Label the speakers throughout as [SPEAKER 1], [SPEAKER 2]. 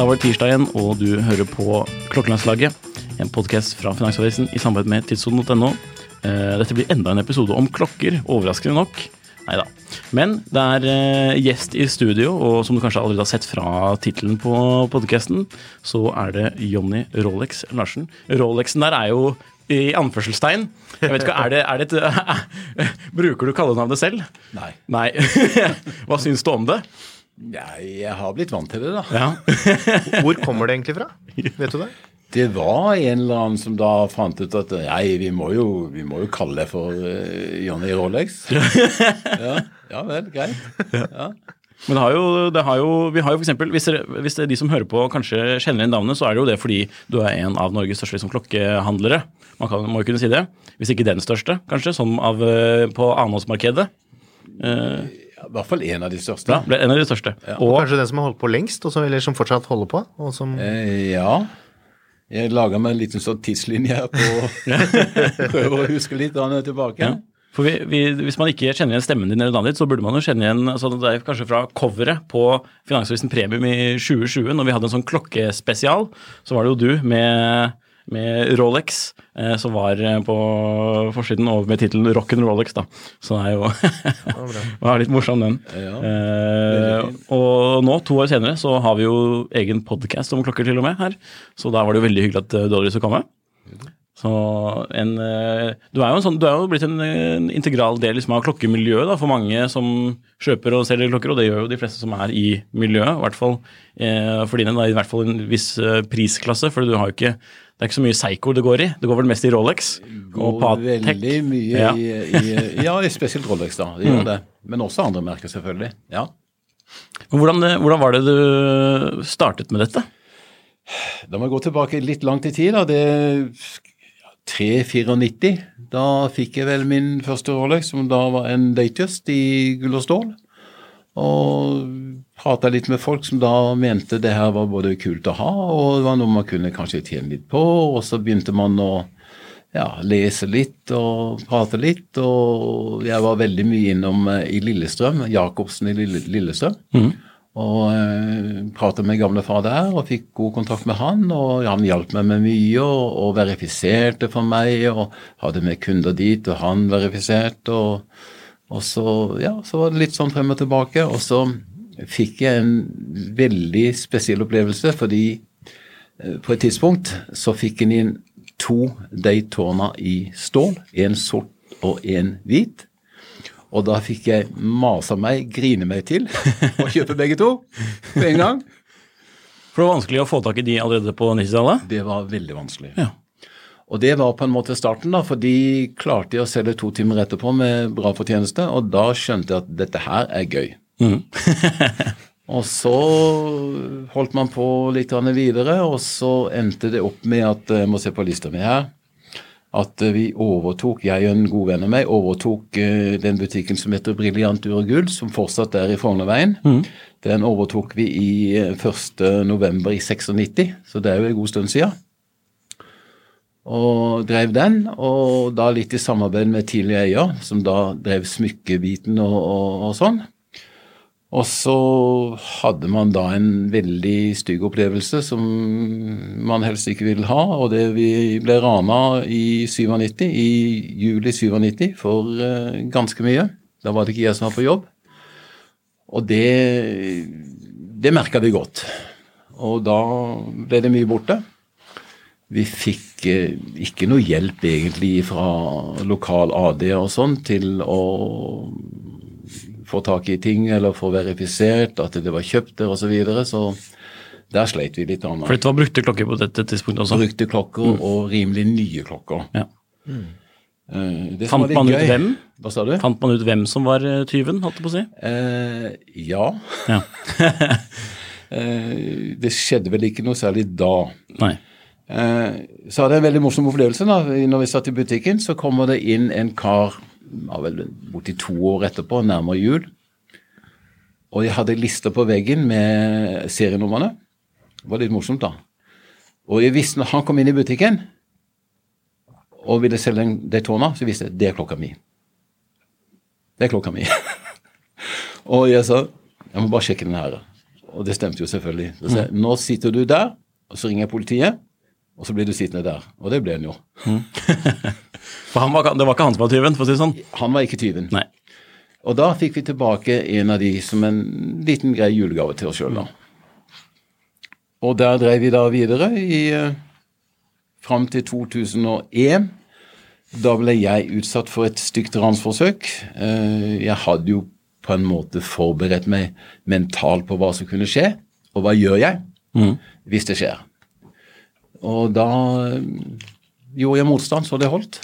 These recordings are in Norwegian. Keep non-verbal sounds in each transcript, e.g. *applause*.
[SPEAKER 1] Da var det tirsdag igjen, og du hører på Klokkelandslaget. En podkast fra Finansavisen i samarbeid med tidssonen.no. Eh, Dette blir enda en episode om klokker, overraskende nok. Nei da. Men det er eh, gjest i studio, og som du kanskje allerede har sett fra tittelen på podkasten, så er det Jonny Rolex Larsen. Rolexen der er jo i anførselstegn. Jeg vet ikke, er det, er det et, *laughs* Bruker du kallenavnet selv?
[SPEAKER 2] Nei.
[SPEAKER 1] Nei. *laughs* Hva syns du om det?
[SPEAKER 2] Jeg, jeg har blitt vant til det, da.
[SPEAKER 1] Ja. *laughs*
[SPEAKER 3] Hvor kommer det egentlig fra? Vet du det?
[SPEAKER 2] Det var en eller annen som da fant ut at nei, vi må jo, vi må jo kalle det for uh, Johnny Rolex. *laughs* ja, ja vel, greit. Ja.
[SPEAKER 1] Men det har jo, det har jo, vi har jo for eksempel, hvis, det, hvis det er de som hører på kanskje kjenner igjen navnet, så er det jo det fordi du er en av Norges største liksom, klokkehandlere. Man kan, må jo kunne si det. Hvis ikke den største, kanskje, som av, eh, på annonsmarkedet. Eh,
[SPEAKER 2] I hvert fall en av de største.
[SPEAKER 1] ja, ble en av de største.
[SPEAKER 3] Og
[SPEAKER 1] Og
[SPEAKER 3] kanskje den som har holdt på lengst, og som, eller som fortsatt holder på? Og som,
[SPEAKER 2] Eh, ja. Jeg laga meg en liten sånn tidslinje her på *laughs* Prøver å huske litt da jeg er tilbake.
[SPEAKER 1] Ja. For vi, vi, Hvis man ikke kjenner igjen stemmen din, eller navnet ditt, så burde man jo kjenne igjen altså det er kanskje fra coveret på Finansavisen Premium i 2020, når vi hadde en sånn klokkespesial. Så var det jo du med, med Rolex eh, som var eh, på forsiden og med tittelen 'Rocken Rolex, da. Så det er jo *laughs* var litt morsom, den.
[SPEAKER 2] Ja,
[SPEAKER 1] eh, og nå, to år senere, så har vi jo egen podkast om klokker til og med her. Så da var det jo veldig hyggelig at eh, du hadde lyst til å komme. Så en, eh, du er jo, en sånn, du er jo blitt en, en integral del liksom, av klokkemiljøet da, for mange som kjøper og selger klokker, og det gjør jo de fleste som er i miljøet. I hvert fall eh, for dine, da, i hvert fall en viss eh, prisklasse, for du har jo ikke det er ikke så mye Seiko det går i. Det går vel mest i Rolex og
[SPEAKER 2] Går
[SPEAKER 1] Patek.
[SPEAKER 2] veldig mye
[SPEAKER 1] Ja.
[SPEAKER 2] i, i Ja, i spesielt Rolex, da. Det gjør det. Men også andre merker, selvfølgelig. Ja.
[SPEAKER 1] Hvordan, eh, hvordan var det du startet med dette?
[SPEAKER 2] Da må jeg gå tilbake litt langt i tid. da, det 394. Da fikk jeg vel min første Rolex, som da var en Datejust i gull og stål. Og prata litt med folk som da mente det her var både kult å ha, og det var noe man kunne kanskje tjene litt på. Og så begynte man å ja, lese litt og prate litt. Og jeg var veldig mye innom eh, i Lillestrøm, Jacobsen i Lillestrøm. Lillestrøm. Og eh, pratet med gamlefar der og fikk god kontakt med han. Og han hjalp meg med mye og, og verifiserte for meg og hadde med kunder dit, og han verifiserte. Og, og så, ja, så var det litt sånn frem og tilbake. Og så fikk jeg en veldig spesiell opplevelse, fordi eh, på et tidspunkt så fikk en inn to Daytona i stål. En sort og en hvit. Og da fikk jeg masa meg, grine meg til, *laughs* og kjøpe begge to på en gang.
[SPEAKER 1] For det var vanskelig å få tak i de allerede på 90-tallet?
[SPEAKER 2] Det var veldig vanskelig.
[SPEAKER 1] Ja.
[SPEAKER 2] Og det var på en måte starten, da, for de klarte å selge to timer etterpå med bra fortjeneste, og da skjønte jeg at dette her er gøy. *laughs* og så holdt man på litt videre, og så endte det opp med at Jeg må se på lista mi her. At eh, vi overtok, jeg og en god venn av meg, overtok eh, den butikken som heter Briljant Ur og Gull, som fortsatt er i Frognerveien. Den overtok vi i eh, 1. november i 96, så det er jo en god stund siden og drev den, og da litt i samarbeid med tidligere eier, som da drev smykkebiten og, og, og sånn. Og så hadde man da en veldig stygg opplevelse som man helst ikke vil ha, og det vi ble rana i 97, i juli 97, for eh, ganske mye. Da var det ikke jeg som var på jobb. Og det, det merka vi godt. Og da ble det mye borte. Vi fikk eh, ikke noe hjelp egentlig fra lokal AD og sånn til å få tak i ting eller få verifisert at det var kjøpt der osv. Så, videre, så der sleit vi litt. Annet.
[SPEAKER 1] For dette var brukte klokker på dette tidspunktet også?
[SPEAKER 2] Brukte klokker og rimelig nye klokker.
[SPEAKER 1] Ja.
[SPEAKER 2] Mm. det som
[SPEAKER 1] Fant
[SPEAKER 2] var litt
[SPEAKER 1] man ut hvem?
[SPEAKER 2] Hva sa du?
[SPEAKER 1] Fant man ut hvem som var eh, tyven, holdt jeg på å si?
[SPEAKER 2] Eh, ja.
[SPEAKER 1] Ja. *laughs*
[SPEAKER 2] Eh, det skjedde vel ikke noe særlig da.
[SPEAKER 1] Nei.
[SPEAKER 2] Eh, så hadde jeg en veldig morsom opplevelse. da, Når vi satt i butikken, så kommer det inn en kar ja, vel borti to år etterpå, nærmere jul. Og jeg hadde lister på veggen med serienumrene. Det var litt morsomt, da. Og jeg visste når han kom inn i butikken og ville selge en Daytona, så visste jeg det er klokka mi. Det er klokka mi. *laughs* og jeg sa jeg må bare sjekke den her. Og det stemte jo selvfølgelig. Så jeg, nå sitter du der, og så ringer jeg politiet, og så blir du sittende der. Og det ble han jo. *laughs*
[SPEAKER 1] For han var, det var ikke han som var tyven, for å si det sånn?
[SPEAKER 2] Han var ikke tyven.
[SPEAKER 1] Nei.
[SPEAKER 2] Og da fikk vi tilbake en av de som en liten grei julegave til oss sjøl, da. Og der drev vi da videre i eh, fram til 2001. Da ble jeg utsatt for et stygt ransforsøk. Eh, jeg hadde jo på en måte forberedt meg mentalt på hva som kunne skje, og hva gjør jeg hvis det skjer. Og da eh, gjorde jeg motstand så det holdt.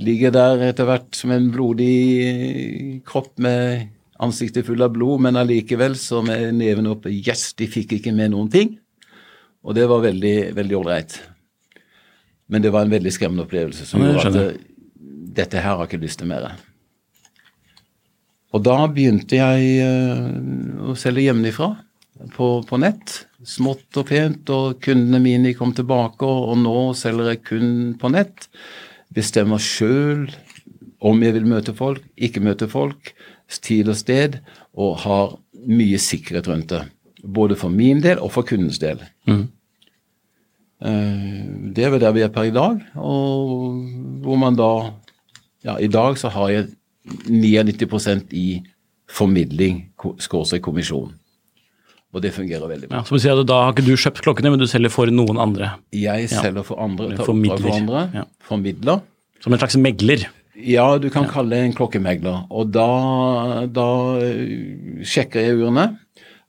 [SPEAKER 2] Ligger der etter hvert som en blodig kropp med ansiktet full av blod, men allikevel så med neven oppe. Yes, de fikk ikke med noen ting. Og det var veldig veldig ålreit. Men det var en veldig skremmende opplevelse som gjorde at eh, dette her har jeg ikke lyst til mer. Og da begynte jeg eh, å selge hjemmefra på, på nett. Smått og pent, og kundene mine kom tilbake, og, nå selger jeg kun på nett. Bestemmer sjøl om jeg vil møte folk, ikke møte folk, tid og sted, og har mye sikkerhet rundt det. Både for min del og for kundens del. Mm. Det er vel der vi er per i dag, og hvor man da Ja, i dag så har jeg 99% i formidling, skråstrek kommisjon. Og det fungerer veldig bra.
[SPEAKER 1] Ja, som du sier, Da har ikke du kjøpt klokkene, men du selger for noen andre.
[SPEAKER 2] Jeg
[SPEAKER 1] Ja.
[SPEAKER 2] selger for andre, tar oppdrag for andre,
[SPEAKER 1] Ja.
[SPEAKER 2] formidler.
[SPEAKER 1] Som en slags megler.
[SPEAKER 2] Ja, du kan kalle det en klokkemegler. Og da, da eh, sjekker jeg urene.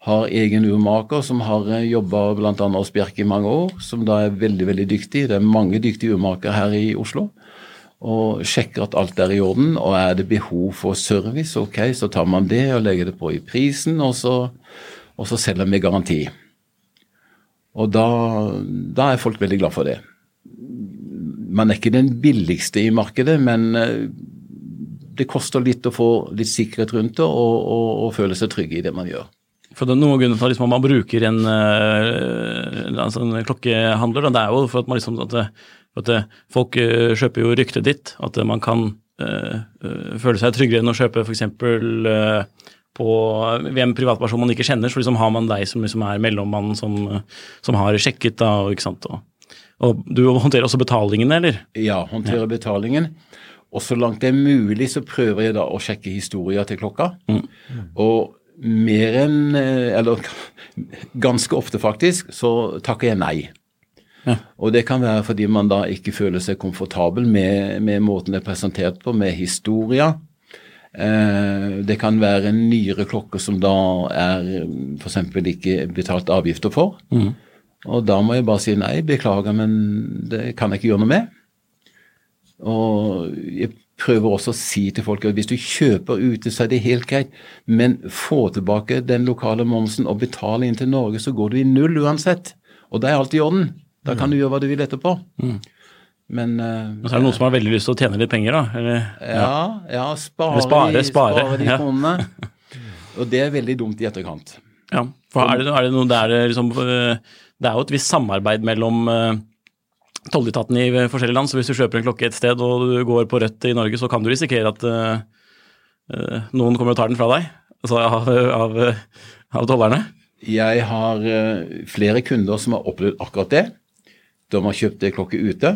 [SPEAKER 2] Har egen urmaker som har jobba bl.a. hos Bjerke i mange år, som da er veldig veldig dyktig. Det er mange dyktige urmakere her i Oslo. Og sjekker at alt er i orden. Og er det behov for service, ok, så tar man det og legger det på i prisen, og så, og så selger vi garanti. Og da, da er folk veldig glad for det. Man er ikke den billigste i markedet, men eh, det koster litt å få litt sikkerhet rundt det og, og, og føle seg trygg i det man gjør.
[SPEAKER 1] For det er noen grunner til at liksom, man bruker en, altså en klokkehandler, det er jo for at liksom at, at folk eh, kjøper jo ryktet ditt, at man kan eh, føle seg tryggere enn å kjøpe f.eks. Uh, på en privatperson man ikke kjenner, så liksom har man deg som liksom er mellommannen som, som har sjekket, da, og ikke sant. Og, og du håndterer også betalingene, eller?
[SPEAKER 2] Ja, håndtere betalingen. Og så langt det er mulig, så prøver jeg da å sjekke historia til klokka. Og mer enn eh, Eller *laughs* ganske ofte, faktisk, så takker jeg nei.
[SPEAKER 1] Ja.
[SPEAKER 2] Og det kan være fordi man da ikke føler seg komfortabel med, med måten det er presentert på, med historia. Eh, det kan være nyere klokker som da er f.eks. ikke betalt avgifter for. Og da må jeg bare si nei, beklager, men det kan jeg ikke gjøre noe med. Og jeg prøver også å si til folk at hvis du kjøper ute, så er det helt greit, men få tilbake den lokale momsen og betale inn til Norge, så går du i null uansett. Og det er alt i orden. Da kan du gjøre hva du vil etterpå. Men eh,
[SPEAKER 1] Og så er det noen som har veldig lyst til å tjene litt penger, da. Eller,
[SPEAKER 2] ja, ja, spare,
[SPEAKER 1] Spare,
[SPEAKER 2] de-
[SPEAKER 1] spare,
[SPEAKER 2] spare de
[SPEAKER 1] ja.
[SPEAKER 2] kronene. *laughs* Og det er veldig dumt i etterkant.
[SPEAKER 1] Ja, for er det, er det noe der liksom øh, Det er jo et visst samarbeid mellom tolletaten i forskjellige land, så hvis du kjøper en klokke et sted og du går på rødt i Norge, så kan du risikere at uh, noen kommer og tar den fra deg, altså av, av, av tollerne.
[SPEAKER 2] Jeg har eh, flere kunder som har opplevd akkurat det. De har kjøpt klokke ute,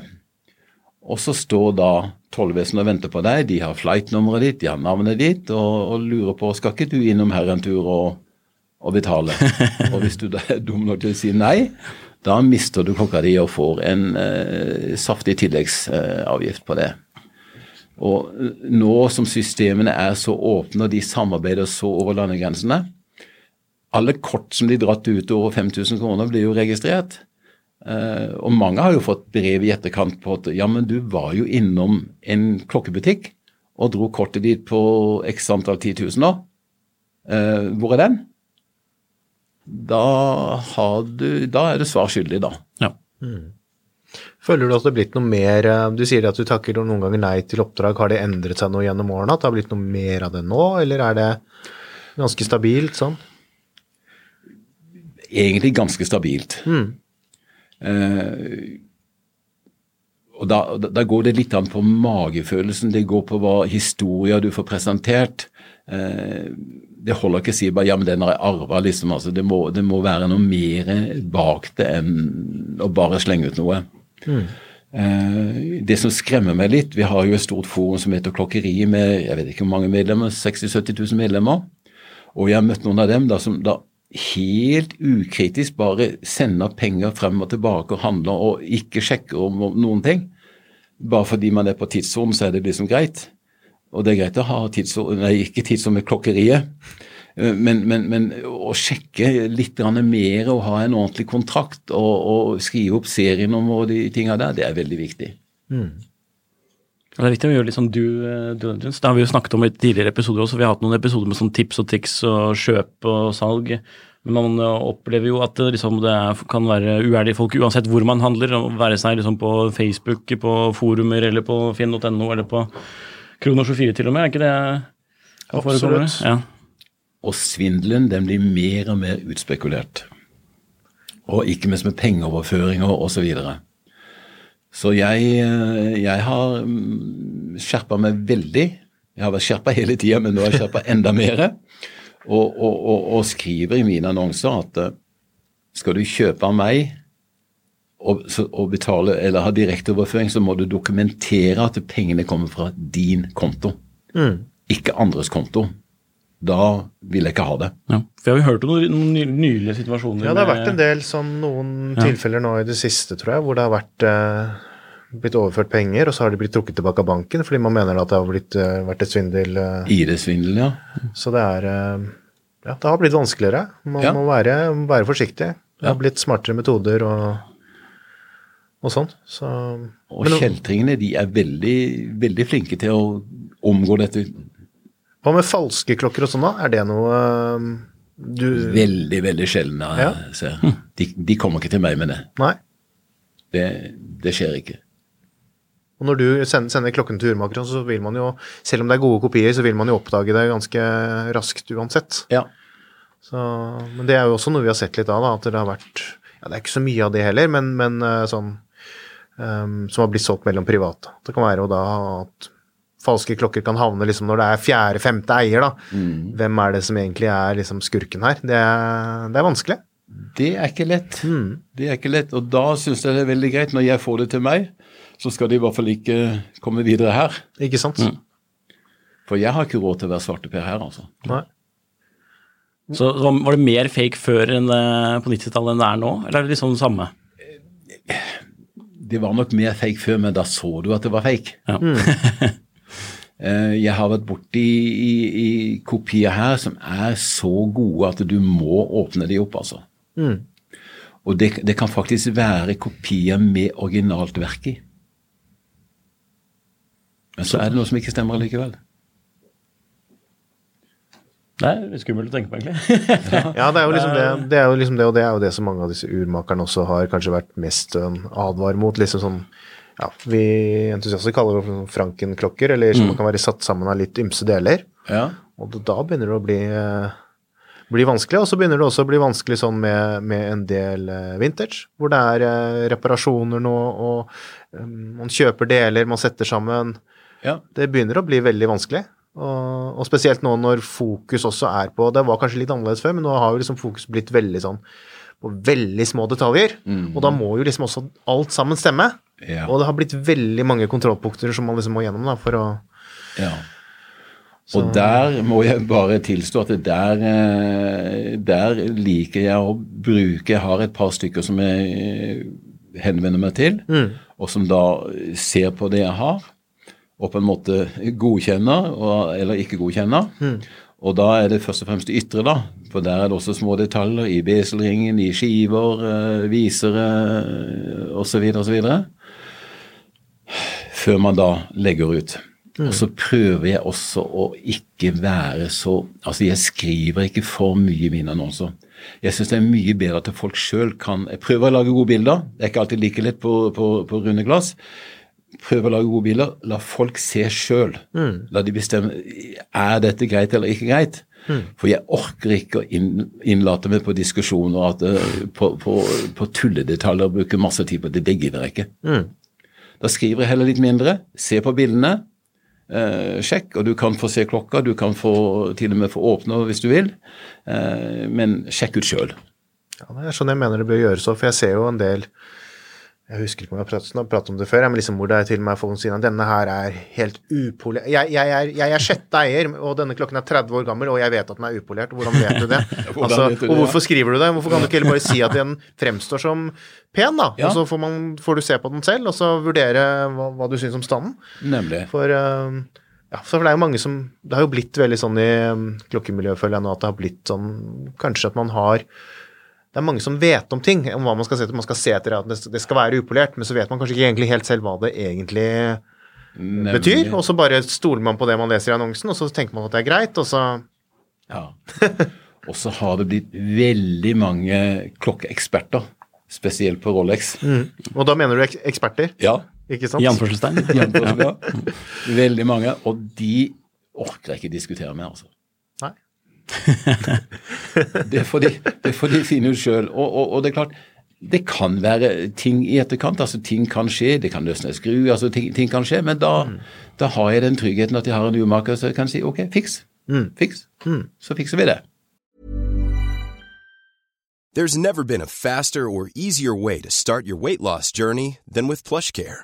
[SPEAKER 2] og så står da tollvesenet og venter på deg. De har flightnummeret ditt, de har navnet ditt, og, og lurer på skal ikke du innom her en tur og, og betale. *laughs* Og hvis du da er dum nok til å si nei, da mister du klokka di og får en eh, saftig tilleggsavgift på det. Og eh, nå som systemene er så åpne og de samarbeider så over landegrensene Alle kort som de dratt ut over 5000 kroner, blir jo registrert. Eh, og mange har jo fått brev i etterkant på at ja, men du var jo innom en klokkebutikk og dro kortet ditt på x antall 10 000 nå. Eh, hvor er den? Da, har du, da er du svar skyldig, da.
[SPEAKER 1] Ja.
[SPEAKER 3] Føler du at det har blitt noe mer eh, Du sier at du takker noen ganger nei til oppdrag. Har det endret seg noe gjennom årene? At det har blitt noe mer av det nå, eller er det ganske stabilt sånn?
[SPEAKER 2] Egentlig ganske stabilt.
[SPEAKER 3] Mm.
[SPEAKER 2] Eh, og da, da, går det litt an på magefølelsen, det går på hva historier du får presentert. Eh, det holder ikke å si bare ja, men den har jeg arva, liksom. Altså, det, må, det må være noe mer bak det enn å bare slenge ut noe. Eh, det som skremmer meg litt, vi har jo et stort forum som heter Klokkeriet med jeg vet ikke hvor mange medlemmer, 60 000-70 000 medlemmer. Og jeg har møtt noen av dem da, som da helt ukritisk bare sender penger frem og tilbake og handler og ikke sjekker om noen ting. Bare fordi man er på tidssonen, så er det liksom greit. Og det er greit å ha tidssonen, nei, ikke tidssonen med klokkeriet, men, men, men å sjekke litt mer og ha en ordentlig kontrakt og, og skrive opp serienummer og de tinga der, det er veldig viktig.
[SPEAKER 1] Og Det er viktig å gjøre litt sånn due eh, diligence. Det har vi jo snakket om i tidligere episoder også. Vi har hatt noen episoder med sånn tips og triks og kjøp og salg. Men man eh, opplever jo at det, liksom, det er, kan være uærlige folk uansett hvor man handler. å Være seg liksom på Facebook, på forumer eller på finn.no eller på Krono24 til og med. Er ikke det?
[SPEAKER 3] Absolutt.
[SPEAKER 1] Ja.
[SPEAKER 2] Og svindelen den blir mer og mer utspekulert. Og ikke minst med pengeoverføringer osv. Så, jeg, eh, jeg har skjerpa meg veldig. Jeg har vært skjerpa *laughs* hele tida, men nå har jeg skjerpa enda mer. Og, og, og, og skriver i mine annonser at eh, skal du kjøpe av meg og, betale eller ha direkteoverføring, så må du dokumentere at pengene kommer fra din konto, ikke andres konto. Da vil jeg ikke ha det.
[SPEAKER 1] Ja. For jeg har jo hørt om noen, noen ny- nylige situasjoner.
[SPEAKER 3] Ja, det har vært en del sånn noen tilfeller nå i det siste, tror jeg, hvor det har vært eh, blitt overført penger, og så har de blitt trukket tilbake av banken fordi man mener at det har blitt, eh, vært et svindel. eh,
[SPEAKER 2] ID-svindel, ja.
[SPEAKER 3] Så det er eh, Ja, det har blitt vanskeligere. Man
[SPEAKER 2] Ja.
[SPEAKER 3] må være, være forsiktig. Det har
[SPEAKER 2] Ja.
[SPEAKER 3] blitt smartere metoder og, og sånn. Så
[SPEAKER 2] Og kjeltringene de er veldig, veldig flinke til å omgå dette
[SPEAKER 3] Hva med falske klokker og sånn, da? Er det noe eh, du
[SPEAKER 2] veldig, veldig sjelden.
[SPEAKER 3] Ja.
[SPEAKER 2] ser. De, de kommer ikke til meg med det.
[SPEAKER 3] Nei?
[SPEAKER 2] Det, det skjer ikke.
[SPEAKER 3] Og når du sender, sender klokken til urmakeren, så vil man jo, selv om det er gode kopier, så vil man jo oppdage det ganske raskt uansett.
[SPEAKER 2] Ja.
[SPEAKER 3] Så, men det er jo også noe vi har sett litt av, da, at det har vært Ja, det er ikke så mye av det heller, men, men eh, sånn um, Som har blitt solgt mellom private. Det kan være jo da at falske klokker kan havne liksom når det er fjerde-femte eier, da. Hvem er det som egentlig er liksom skurken her? Det er, det er vanskelig.
[SPEAKER 2] Det er ikke lett. Det er ikke lett. Og da syns jeg det er veldig greit, når jeg får det til meg, så skal de i hvert fall ikke komme videre her.
[SPEAKER 3] Ikke sant?
[SPEAKER 2] For jeg har ikke råd til å være svarteper her, altså.
[SPEAKER 3] Nei.
[SPEAKER 1] Så var var det mer fake før enn på 90-tallet enn det er nå, eller er det liksom det samme?
[SPEAKER 2] Det var nok mer fake før, men da så du at det var fake.
[SPEAKER 1] Ja. *laughs*
[SPEAKER 2] Eh, Jeg har vært borti i, i kopier her som er så gode at du må åpne de opp, altså. Og det, det kan faktisk være kopier med originalt verk i. Men så er det noe som ikke stemmer likevel.
[SPEAKER 1] Det er skummelt å tenke på, egentlig. *laughs*
[SPEAKER 3] Ja, det er, jo liksom det, det er jo liksom det, og det er jo det som mange av disse urmakerne også har kanskje vært mest advar mot. liksom sånn, ja, Vi entusiaster kaller det for Franken-klokker, eller som kan være satt sammen av litt ymse deler.
[SPEAKER 2] Ja.
[SPEAKER 3] Og da- begynner det å bli, eh, bli vanskelig, og så begynner det også å bli vanskelig sånn med, med en del eh, vintage, hvor det er eh, reparasjoner nå, og um, man kjøper deler, man setter sammen.
[SPEAKER 2] ja.
[SPEAKER 3] Det begynner å bli veldig vanskelig. Og, og spesielt nå når fokus også er på Det var kanskje litt annerledes før, men nå har jo liksom fokus blitt veldig sånn på veldig små detaljer. Og da må jo liksom også alt sammen stemme.
[SPEAKER 2] Ja.
[SPEAKER 3] Og det har blitt veldig mange kontrollpunkter som man liksom må gjennom da, for å
[SPEAKER 2] ja. Og der må jeg bare tilstå at der, eh, der liker jeg å bruke Jeg har et par stykker som jeg henvender meg til, og som da ser på det jeg har, og på en måte godkjenner og, eller ikke godkjenner. Og da er det først og fremst det ytre, da. For der er det også små detaljer i beselringen, i skiver, eh, visere osv. osv. Før man da legger ut. Og så prøver jeg også å ikke være så Altså, jeg skriver ikke for mye i mine annonser. Jeg syns det er mye bedre at folk sjøl kan Jeg prøver å lage gode bilder. Det er ikke alltid like lett på, på, på runde glass. prøver å lage gode bilder. La folk se sjøl. La de bestemme er dette greit eller ikke greit. For jeg orker ikke å inn, innlate meg på diskusjoner at, eh, på, på, på tulledetaljer og bruke masse tid på det. Det gidder jeg ikke. Da skriver jeg heller litt mindre. Se på bildene. Eh, sjekk, og du kan få se klokka. Du kan få, til og med få åpne hvis du vil. Eh, men sjekk ut sjøl.
[SPEAKER 3] Ja, det er sånn jeg mener det bør gjøres òg, for jeg ser jo en del Jeg husker ikke om jeg har pratet, pratet om det før, men liksom hvor det er til og med folk sier at denne her er helt upolert jeg, jeg, er, jeg er sjette eier, og denne klokken er 30 år gammel, og jeg vet at den er upolert. Hvordan vet du det? *laughs* Altså, og hvorfor skriver du det? Hvorfor kan du ikke heller bare si at den fremstår som pen, da? Og så får, man, får du se på den selv, og så vurdere hva, hva du syns om standen.
[SPEAKER 2] Nemlig.
[SPEAKER 3] For øh, ja, for det er jo mange som Det har jo blitt veldig sånn i um, klokkemiljøet, føler jeg nå, at det har blitt sånn Kanskje at man har Det er mange som vet om ting, om hva man skal se etter. Man skal se etter at det, skal være upolert, men så vet man kanskje ikke egentlig helt selv hva det egentlig
[SPEAKER 2] Nemlig.
[SPEAKER 3] betyr. Og så bare stoler man på det man leser i annonsen, og så tenker man at det er greit, og så
[SPEAKER 2] Ja. Og så har det blitt veldig mange klokkeeksperter, spesielt på Rolex.
[SPEAKER 3] Og da mener du ek eksperter,
[SPEAKER 2] Ja.
[SPEAKER 3] ikke sant?
[SPEAKER 1] I anførselstegn.
[SPEAKER 2] Ja. Veldig mange. Og de orker jeg ikke diskutere med, altså.
[SPEAKER 3] Nei. *laughs*
[SPEAKER 2] Det får de, det får de finne ut sjøl. Og, og, og det er klart, det kan være ting i etterkant. altså Ting kan skje, det kan løsne en skru, altså ting, ting kan skje. Men da, da har jeg den tryggheten at jeg har en urmaker som kan si ok, fiks. Fiks. Så fikser vi det.
[SPEAKER 4] There's never been a faster or easier way to start your weight loss journey than with PlushCare.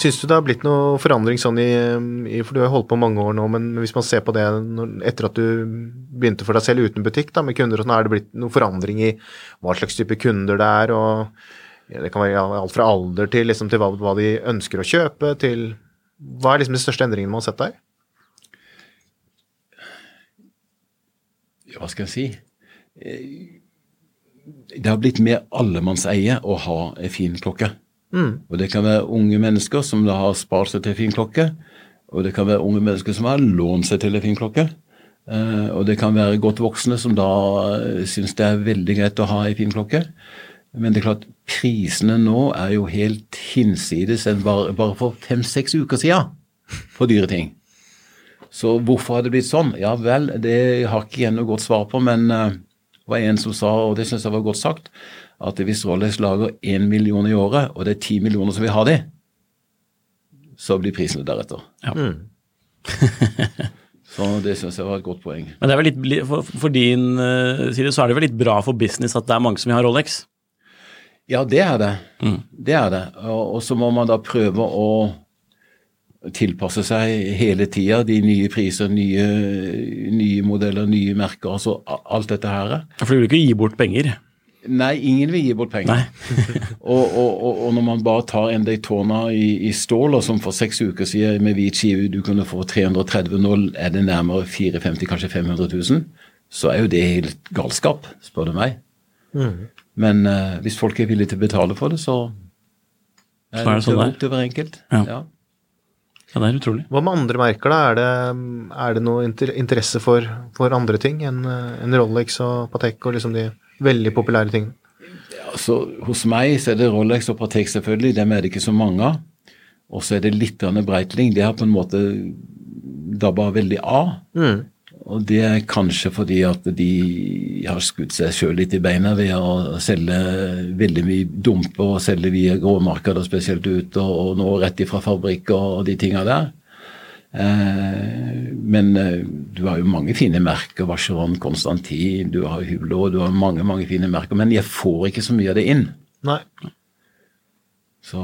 [SPEAKER 3] Syns du det har blitt noe forandring sånn i, i For du har holdt på mange år nå, men hvis man ser på det når, etter at du begynte for deg selv uten butikk da, med kunder og sånn, er det blitt noe forandring i hva slags type kunder det er, og ja, det kan være alt fra alder til, liksom, til hva, hva de ønsker å kjøpe, til Hva er liksom de største endringene man har sett der?
[SPEAKER 2] Ja, hva skal jeg si? Eh, Det har blitt mer allemannseie å ha en fin klokke. Og det kan være unge mennesker som da har spart seg til en fin klokke. Og det kan være unge mennesker som har lånt seg til en fin klokke. Eh, og det kan være godt voksne som da uh, syns det er veldig greit å ha en fin klokke. Men det er klart, prisene nå er jo helt hinsides enn bare, bare for fem-seks uker siden for dyre ting. Så hvorfor har det blitt sånn? Ja vel, det har ikke jeg noe godt svar på, men eh, var en som sa, og det syns jeg var godt sagt, at hvis Rolex lager én million i året, og det er ti millioner som vil ha de, så blir prisene deretter.
[SPEAKER 1] Ja. *laughs*
[SPEAKER 2] Så det syns jeg var et godt poeng.
[SPEAKER 1] Men det er vel litt, for, for din uh, side så er det vel litt bra for business at det er mange som vil ha Rolex?
[SPEAKER 2] Ja, det er det. Det er det. Og, og så må man da prøve å tilpasse seg hele tida. De nye priser, nye, nye modeller, nye merker. Altså alt dette her.
[SPEAKER 1] For du vil ikke gi bort penger?
[SPEAKER 2] Nei, ingen vil gi bort penger. *laughs* Og, og, og, og når man bare tar en Daytona i, i stål, og som for seks uker siden med hvit skive du kunne få 330 nå er det nærmere 450 kanskje 500 000, så er jo det helt galskap, spør du meg. Men uh, hvis folk er villige til å betale for det, så
[SPEAKER 1] Så er det sånn det er.
[SPEAKER 2] opp til hver enkelt.
[SPEAKER 1] Ja.
[SPEAKER 2] Ja.
[SPEAKER 1] Ja, det er utrolig.
[SPEAKER 3] Hva med andre merker, da? Er det, er det noe inter interesse for, for andre ting enn en Rolex og Patek og liksom de veldig populære tingene?
[SPEAKER 2] Altså, hos meg så er det Rolex og Patek selvfølgelig, dem er det ikke så mange av. Og så er det litt Breitling. De har på en måte dabba veldig av.
[SPEAKER 3] Mm.
[SPEAKER 2] Og det er kanskje fordi at de har skutt seg sjøl litt i beina ved å selge veldig mye dumper og selge via gråmarkeder spesielt ut, og, og nå rett ifra fabrikk og de tinga der. Eh, men eh, du har jo mange fine merker. Vacheron, Konstantin, du har Hulo, du har mange mange fine merker. Men jeg får ikke så mye av det inn.
[SPEAKER 3] Nei.
[SPEAKER 2] Så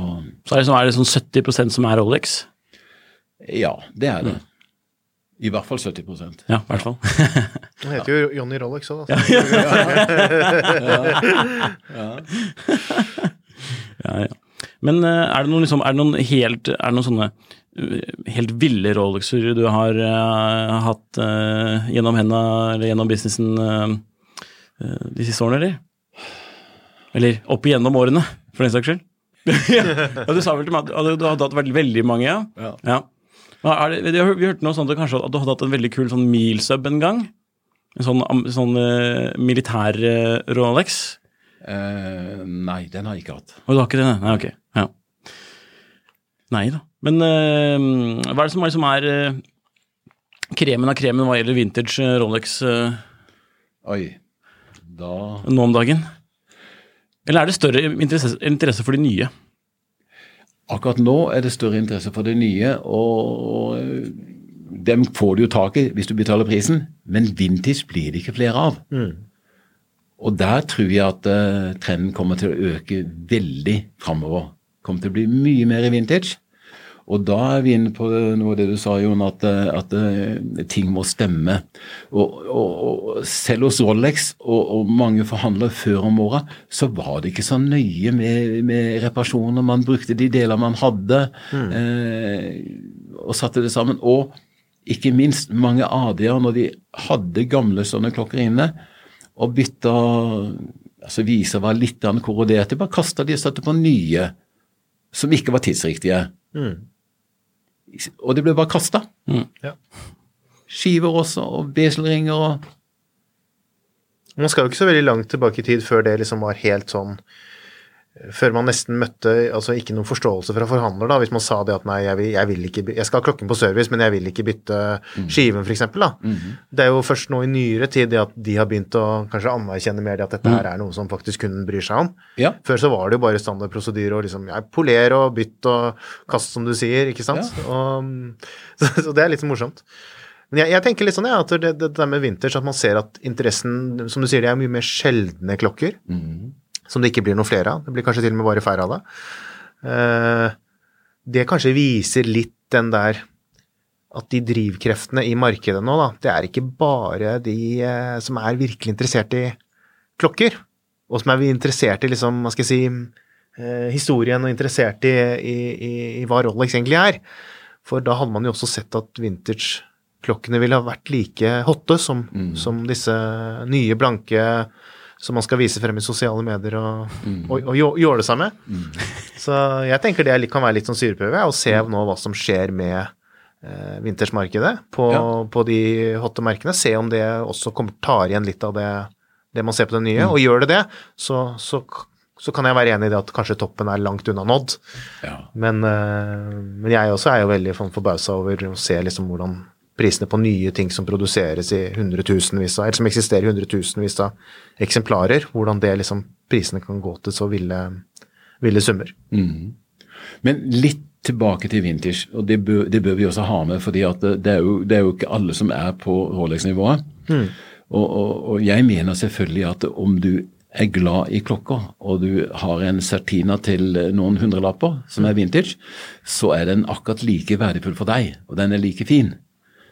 [SPEAKER 1] Så er det, sånn, er det sånn 70% som er Rolex?
[SPEAKER 2] ja, det er det. I hvert fall 70
[SPEAKER 1] Ja, i hvert fall. *laughs*
[SPEAKER 3] Han heter jo Johnny Rolex òg, da. *laughs*
[SPEAKER 1] Ja, ja. ja. Men eh, er det noen, liksom, er det noen helt Er det noen sånne eh, helt ville Rolexer du har uh, hatt uh, gjennom henda eller gjennom businessen eh, eh, de siste årene, eller? Eller opp igjennom årene, for den saks skyld? *laughs* ja, du sa vel til meg at du hadde hatt veldig, veldig mange, ja?
[SPEAKER 2] Ja.
[SPEAKER 1] ja. Det, vi, har, vi hørte noe sånt at kanskje at du hadde hatt en veldig kul sånn milsub en gang? En sånn, sånn uh, militær uh, Rolex?
[SPEAKER 2] Uh, nei, den har jeg ikke hatt.
[SPEAKER 1] Og du har ikke det? Nei, ok. Ja. Nei da. Men hva er det som er, som er kremen av kremen hva gjelder vintage Rolex
[SPEAKER 2] Oi. Da
[SPEAKER 1] nå om dagen? Eller er det større interesse, interesse for de nye?
[SPEAKER 2] Akkurat nå er det større interesse for det nye, og øh, dem får du jo tak i hvis du betaler prisen, men vintage blir det ikke flere av. Og der tror jeg at eh, trenden kommer til å øke veldig framover. Kommer til å bli mye mer vintage. Og da er vi inne på noe av det du sa, Jon, at, eh, at eh, ting må stemme. Og, og, og selv hos Rolex og, og mange forhandlere før om åra, så var det ikke så nøye med, med reparasjoner. Man brukte de deler man hadde, eh, og satte det sammen. Og ikke minst mange AD-er, når de hadde gamle sånne klokker inne, og bytta altså Viser var litt korroderte, bare kasta de og satte på nye som ikke var tidsriktige. Og det ble bare kasta.
[SPEAKER 3] Ja.
[SPEAKER 2] Skiver også, og beselringer og
[SPEAKER 3] Man skal jo ikke så veldig langt tilbake i tid før det liksom var helt sånn Før man nesten møtte altså ikke noen forståelse fra forhandler, da, hvis man sa det at nei, jeg vil, jeg vil ikke Jeg skal ha klokken på service, men jeg vil ikke bytte skiven, f.eks. da. Det er jo først nå i nyere tid det at de har begynt å kanskje anerkjenne mer det at dette her er noe som faktisk kunden bryr seg om.
[SPEAKER 2] Ja.
[SPEAKER 3] Før så var det jo bare standardprosedyre og liksom ja, polere og bytte og kaste, som du sier, ikke sant. Og, *laughs* så, så det er litt morsomt. Men jeg, jeg tenker litt sånn ja, at det, det der med vinters, at man ser at interessen Som du sier, det er mye mer sjeldne klokker. Som det ikke blir noe flere av. Det blir kanskje til og med bare færre av det. Eh, det kanskje viser litt den der at de drivkreftene i markedet nå, da, det er ikke bare de eh, som er virkelig interessert i klokker, og som er interessert i liksom, hva skal jeg si, eh, historien og interessert i, i, i, i hva Rolex egentlig er. For da hadde man jo også sett at vintage-klokkene ville ha vært like hotte som, som disse nye, blanke som man skal vise frem i sosiale medier og, og, og jå- jåle seg med. Så jeg tenker det kan være litt sånn syreprøve, å se nå hva som skjer med eh, vintersmarkedet på,
[SPEAKER 2] Ja.
[SPEAKER 3] på de hotte merkene. Se om det også kommer, tar igjen litt av det, det man ser på det nye. Og gjør det det, så, så, så kan jeg være enig i det at kanskje toppen er langt unna nådd.
[SPEAKER 2] Ja.
[SPEAKER 3] Men, eh, men jeg også er jo veldig sånn forbausa over å se liksom hvordan prisene på nye ting som produseres i hundretusenvis av, eller som eksisterer i hundretusenvis av eksemplarer, hvordan det liksom prisene kan gå til så ville, ville summer.
[SPEAKER 2] Men litt tilbake til vintage, og det bør, det bør vi også ha med. fordi det, det, er jo, det er jo ikke alle som er på Rolex-nivået. Og, og, og jeg mener selvfølgelig at om du er glad i klokker, og du har en Certina til noen hundrelapper som er vintage, så er den akkurat like verdifull for deg, og den er like fin.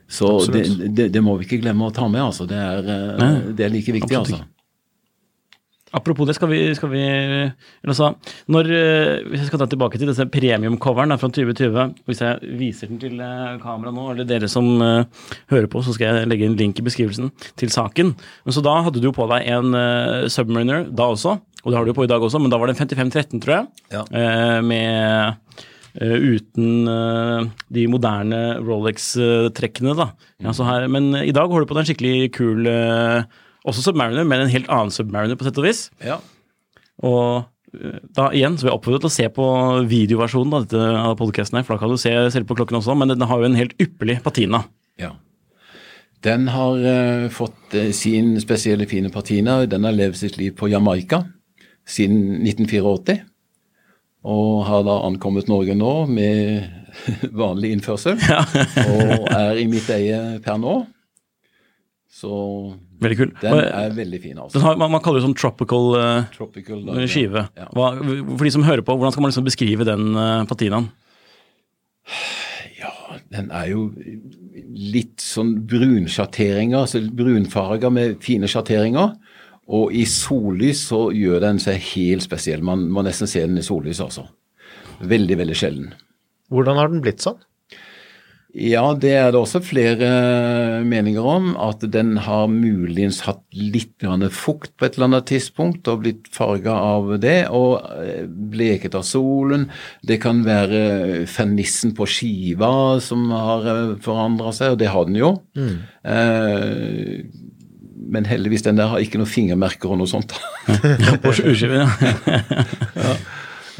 [SPEAKER 2] Så det, det, det må vi ikke glemme å ta med, altså. Det er, eh, det er like viktig,
[SPEAKER 1] Absolutt
[SPEAKER 2] altså.
[SPEAKER 1] Apropos det, skal vi, skal vi altså, når, eh, Hvis jeg skal ta tilbake til disse premiumcoveren fra 2020 Hvis jeg viser den til eh, kamera nå, eller dere som uh, hører på, så skal jeg legge en link i beskrivelsen til saken. Men Så da hadde du på deg en uh, Submariner da også, og det har du på i dag også, men da var det en 5513, tror jeg.
[SPEAKER 2] Ja.
[SPEAKER 1] uh, med uten eh, de moderne Rolex-trekkene, da. Ja, så her, men i dag holder du på med en skikkelig kul eh, også Submariner, men en helt annen Submariner, på sett og vis.
[SPEAKER 2] Ja.
[SPEAKER 1] Og eh, da igjen, så vil jeg oppfordre til å se på videoversjonen av, dette, av podcasten her, for da kan du se selv på klokken også, men den har jo en helt ypperlig patina.
[SPEAKER 2] Ja. Den har uh, fått uh, sin spesielle fine patina. Den har levd sitt liv på Jamaica siden 1984. Og har da ankommet Norge nå med *laughs* vanlig innførsel. og er i mitt eie per nå. Så
[SPEAKER 1] Veldig kul.
[SPEAKER 2] den er veldig fin, altså.
[SPEAKER 1] den har, man, man kaller det sånn tropical uh,
[SPEAKER 2] Tropical. da,
[SPEAKER 1] skive.
[SPEAKER 2] Ja.
[SPEAKER 1] Hva, for de som hører på, hvordan skal man liksom beskrive den uh, patinaen?
[SPEAKER 2] Ja, den er jo litt sånn brunsjatteringer, altså brunfarger med fine sjatteringer. Og i sollys så gjør den seg helt spesiell. Man må nesten se den i sollys, altså. Veldig, veldig sjelden.
[SPEAKER 3] Hvordan har den blitt sånn?
[SPEAKER 2] Ja, det er det også flere meninger om. At den har muligens hatt litt fukt på et eller annet tidspunkt og blitt farga av det. Og eh, bleket av solen. Det kan være fernissen på skiva som har forandra seg, og det har den jo. Eh, men heldigvis, den der har ikke noen fingermerker og noe sånt. *laughs*
[SPEAKER 1] På ja. ja.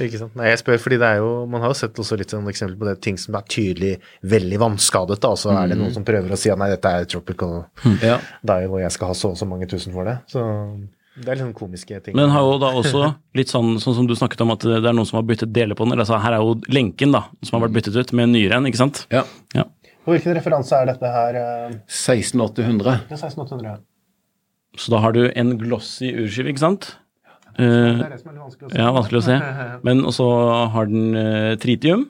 [SPEAKER 3] Ikke sant? Nei, jeg spør fordi det er jo, Man har jo sett også litt sånn eksempel på det, ting som er tydelig veldig vannskadet. da, Så er det noen som prøver å si at nei, dette er tropical
[SPEAKER 2] ja.
[SPEAKER 3] dial og jeg skal ha så og så mange tusen for det. Så det er litt sånn komiske ting.
[SPEAKER 1] Men har jo da også litt sånn, sånn som du snakket om, at det er noen som har byttet deler på den. eller altså Her er jo lenken da, som har vært byttet ut med en nyere en, ikke sant?
[SPEAKER 2] ja.
[SPEAKER 1] Ja.
[SPEAKER 3] Hvilken referanse er dette her? eh,
[SPEAKER 2] 16800.
[SPEAKER 3] Det er 16800.
[SPEAKER 1] Så da har du en glossy urskive, ikke sant? Ja,
[SPEAKER 3] Det er det som er litt vanskelig å se.
[SPEAKER 1] ja, vanskelig å se. *laughs* Men også har den uh, tritium.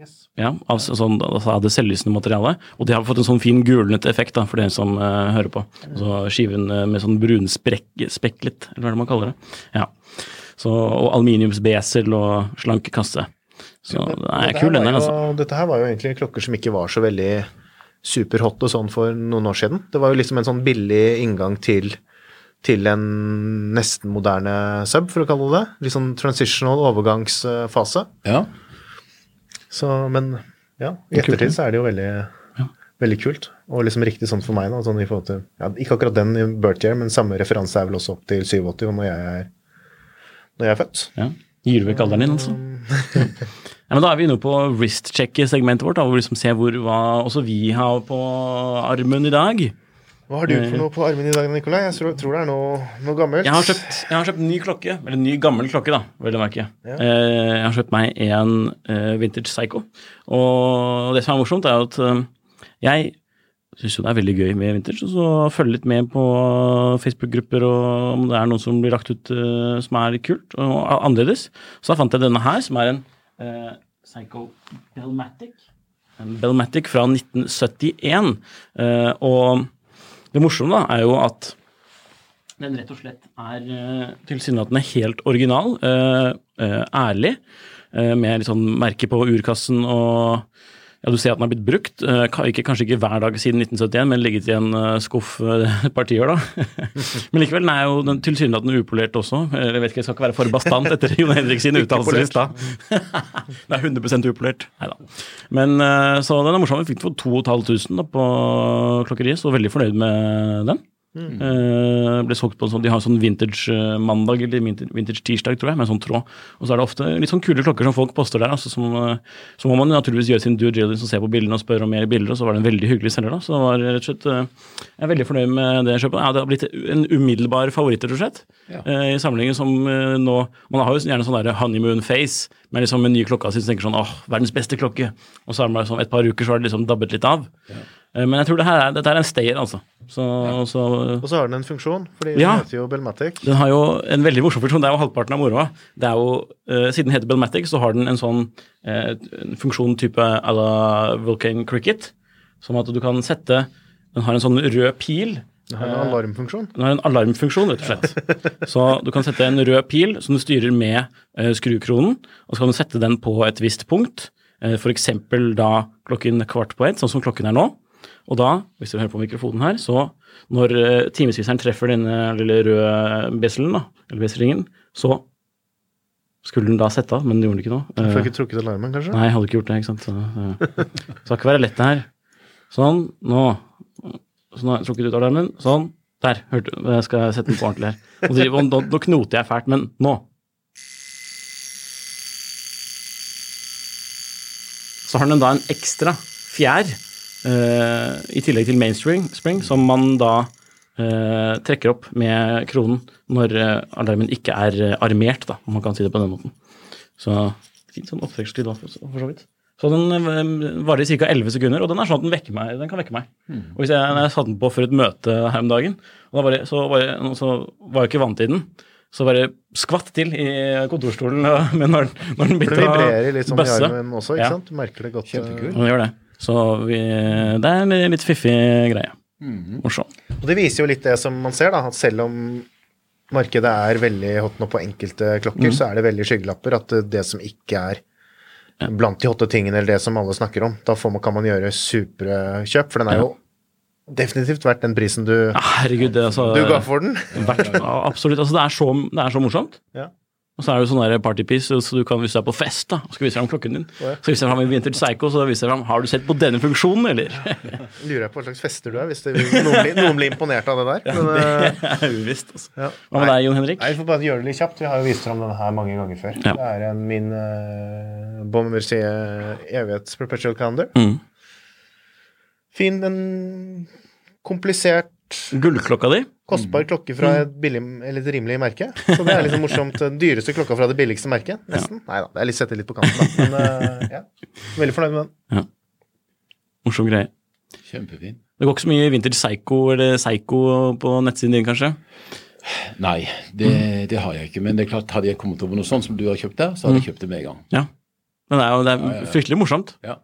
[SPEAKER 3] Yes.
[SPEAKER 1] Ja, av, så- sånn, altså det selvlysende materialet. Og det har fått en sånn fin gulnete effekt da, for dere som uh, hører på. Så skiven uh, med sånn brunspeklet, eller hva det man kaller det. Ja. Så, og aluminiumsbesel og slank kasse. Så det er kul, den altså.
[SPEAKER 3] Dette her var jo egentlig klokker som ikke var så veldig superhot og sånn for noen år siden. Det var jo liksom en sånn billig inngang til, til en nesten moderne sub, for å kalle det det. Litt sånn transitional overgangsfase.
[SPEAKER 2] Ja.
[SPEAKER 3] Så, men ja, i
[SPEAKER 1] er
[SPEAKER 3] ettertid så er det jo veldig, veldig kult. Og liksom riktig sånn for meg, da. Sånn til, ja, ikke akkurat den i Bertier, men samme referanse er vel også opp til 87 når jeg er, når jeg er født.
[SPEAKER 1] Ja. Gir du vekk alderen din, altså? *laughs* Ja, men da er vi inne på wrist-check-segmentet vårt, da, hvor vi liksom ser hvor, hva også vi har på armen i dag.
[SPEAKER 3] Hva har du for noe på armen i dag, Nikolai? Jeg tror, tror det er noe, noe gammelt.
[SPEAKER 1] Jeg har kjøpt, jeg har kjøpt ny klokke, eller ny gammel klokke, da, vel å merke.
[SPEAKER 3] Ja.
[SPEAKER 1] Eh, jeg har kjøpt meg en eh, Vintage Psycho. Og det som er morsomt, er at eh, jeg syns jo det er veldig gøy med vintage, og så følge litt med på Facebook-grupper og om det er noe som blir lagt ut eh, som er kult og annerledes. Så da fant jeg denne her, som er en eh, Psycho Bellmatic. Bellmatic fra 1971. Eh, og det morsomme da, er jo at den rett og slett er uh, tilsynelatende helt original, eh, eh, ærlig, eh, med litt sånn merke på urkassen og ja, Du ser at den har blitt brukt, eh, ikke, kanskje ikke hver dag siden 1971, men ligget i en eh, skuff eh, *laughs* et par tiår, da. *laughs* men likevel, den er jo den tilsynelatende upolert også. Jeg vet ikke, jeg skal ikke være for bastant etter Jon Henrik sin uttalelse i stad. det er 100 upolert. Nei da. Men så den er morsom. Vi fikk den for 2500 på klokkeriet, så veldig fornøyd med den. Eh, ble solgt på en sånn, De har en sånn vintage-mandag eller vintage-tirsdag, tror jeg, med en sånn tråd. Og så er det ofte litt sånn kule klokker som folk poster der. Altså, som, eh, så må man naturligvis gjøre sin due diligence og se på bildene og spørre om mer bilder. Og så var det en veldig hyggelig selger, da. Så det var rett og slett eh, Jeg er veldig fornøyd med det kjøpet. Ja, det har blitt en umiddelbar favoritt, rett og slett.
[SPEAKER 2] Ja.
[SPEAKER 1] Eh, I sammenligning som eh, nå Man har jo gjerne sånn der honeymoon face, med liksom en ny klokka si som tenker sånn åh, verdens beste klokke. Og så er det sånn et par uker så har det liksom dabbet litt av. Eh, Men jeg tror det er, dette er en stayer, altså. Så, så
[SPEAKER 3] Og så har den en funksjon, fordi
[SPEAKER 1] Ja.
[SPEAKER 3] den heter jo Belmatic.
[SPEAKER 1] den har jo en veldig morsom funksjon. Det er jo halvparten av moroa. Det er jo, eh, Siden den heter Belmatic, så har den en sånn uh, funksjon type à la Vulcan Cricket. Som at du kan sette Den har en sånn rød pil
[SPEAKER 3] Den har en alarmfunksjon.
[SPEAKER 1] Den har en alarmfunksjon, rett og slett. *laughs* Så du kan sette en rød pil som du styrer med uh, skrukronen, og så kan du sette den på et visst punkt, eh, f.eks. da klokken kvart på ett, sånn som klokken er nå. Og da, hvis du hører på mikrofonen her, så når eh, timesviseren treffer denne lille røde beselen, da, eller beselringen, så skulle den da sette av, men det gjorde den ikke nå.
[SPEAKER 3] Du fikk ikke trukket alarmen, kanskje?
[SPEAKER 1] Nei, jeg hadde ikke gjort det, ikke sant. Så, ja. det skal ikke være lett det her. Sånn, nå. Så nå har jeg trukket ut alarmen. Sånn. Der, hørte. Jeg skal sette den på ordentlig her. Driver- nå, nå knoter jeg fælt, men nå. Så har den da en ekstra fjær eh, i tillegg til mainstream, spring, som man da eh, trekker opp med kronen når eh, alarmen ikke er eh, armert, da, om man kan si det på den måten. Så fint sånn opptrekkslyd for, så vidt. Så den eh, varer i ca. 11 sekunder, og den er sånn at den, vekker meg, den kan vekke meg. Og hvis jeg, når jeg satte den på for et møte her om dagen, og da jeg, så, var jeg, så var jeg ikke vant til den, så bare skvatt til i kontorstolen *laughs* men når, den- når den
[SPEAKER 3] bøsse det
[SPEAKER 1] begynte å
[SPEAKER 3] vibrerer litt sånn i armen også, ikke
[SPEAKER 1] Ja.
[SPEAKER 3] sant? Du merker det godt. eh.
[SPEAKER 2] Kjempekult.
[SPEAKER 1] Den gjør det. Så vi, det er en litt fiffig greie. Morsom.
[SPEAKER 3] Og det viser jo litt det som man ser, da, at selv om markedet er veldig hot nå på enkelte klokker, så er det veldig skyggelapper at det- som ikke er blant de hotte tingene, eller det som alle snakker om, da får man, kan man gjøre supre kjøp, for den er jo definitivt verdt den prisen du,
[SPEAKER 1] Herregud, det er altså
[SPEAKER 3] du ga for den.
[SPEAKER 1] Verdt, *laughs* absolutt. Altså, det, er så, det er så morsomt.
[SPEAKER 3] Ja.
[SPEAKER 1] Og så er det sånn der partypiece, så du kan, vise du er på fest da, og skal vise fram klokken din,
[SPEAKER 3] ja.
[SPEAKER 1] så viser jeg fram en Vintage Psycho, så viser jeg fram Har du sett på denne funksjonen, eller?
[SPEAKER 3] Lurer jeg på hva slags fester du er, hvis det, noen, blir, noen blir imponert av det der. Men, eh,
[SPEAKER 1] Det er uvisst, altså.
[SPEAKER 3] ja.
[SPEAKER 1] Hva med deg, Jon Henrik?
[SPEAKER 3] Nei, Vi får bare gjøre det litt kjapt. Vi har jo vist fram denne her mange ganger før.
[SPEAKER 1] Ja.
[SPEAKER 3] Det er en min uh, Bommercier evighets perpetual calendar.
[SPEAKER 1] Mm.
[SPEAKER 3] Fin, en komplisert,
[SPEAKER 1] Gullklokka di?
[SPEAKER 3] kostbar klokke fra et billig, eller et rimelig merke. Så det er liksom morsomt. Den dyreste klokka fra det billigste merket, nesten. Nei da, det er litt sette litt på kanten, da. Men eh, ja, veldig fornøyd med den. Ja.
[SPEAKER 1] Morsom greie.
[SPEAKER 2] Kjempefin.
[SPEAKER 1] Det går ikke så mye Vinter Psycho eller Psycho på nettsiden din, kanskje?
[SPEAKER 2] Nei, det, det har jeg ikke. Men det er klart, hadde jeg kommet over noe sånt som du har kjøpt der, så hadde jeg kjøpt det med en gang.
[SPEAKER 1] Ja. Men det er jo det er
[SPEAKER 2] Ja, ja, ja.
[SPEAKER 1] fryktelig morsomt.
[SPEAKER 2] Ja.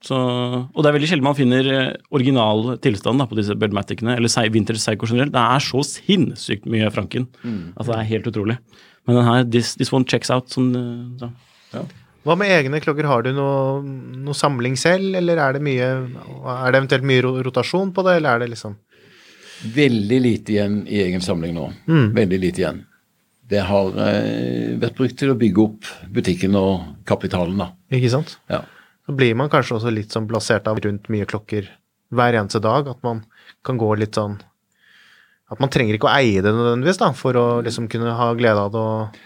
[SPEAKER 1] Så, og det er veldig sjelden man finner eh, original tilstand da, på disse Belmaticene, eller Winter Psycho generelt. Det er så sinnssykt mye Franken. Altså, det er helt utrolig. Men den her, this, this one checks out. Sånn, så. ja.
[SPEAKER 3] Hva med egne klokker? Har du noe, noe samling selv, eller er det mye Er det eventuelt mye rotasjon på det, eller er det liksom
[SPEAKER 2] Veldig lite igjen i egen samling nå. Veldig lite igjen. Det har eh, vært brukt til å bygge opp butikken og kapitalen, da.
[SPEAKER 3] Ikke sant?
[SPEAKER 2] Ja.
[SPEAKER 3] Så blir man kanskje også litt sånn blasert av rundt mye klokker hver eneste dag. At man kan gå litt sånn At man trenger ikke å eie det nødvendigvis, da, for å liksom kunne ha glede av det og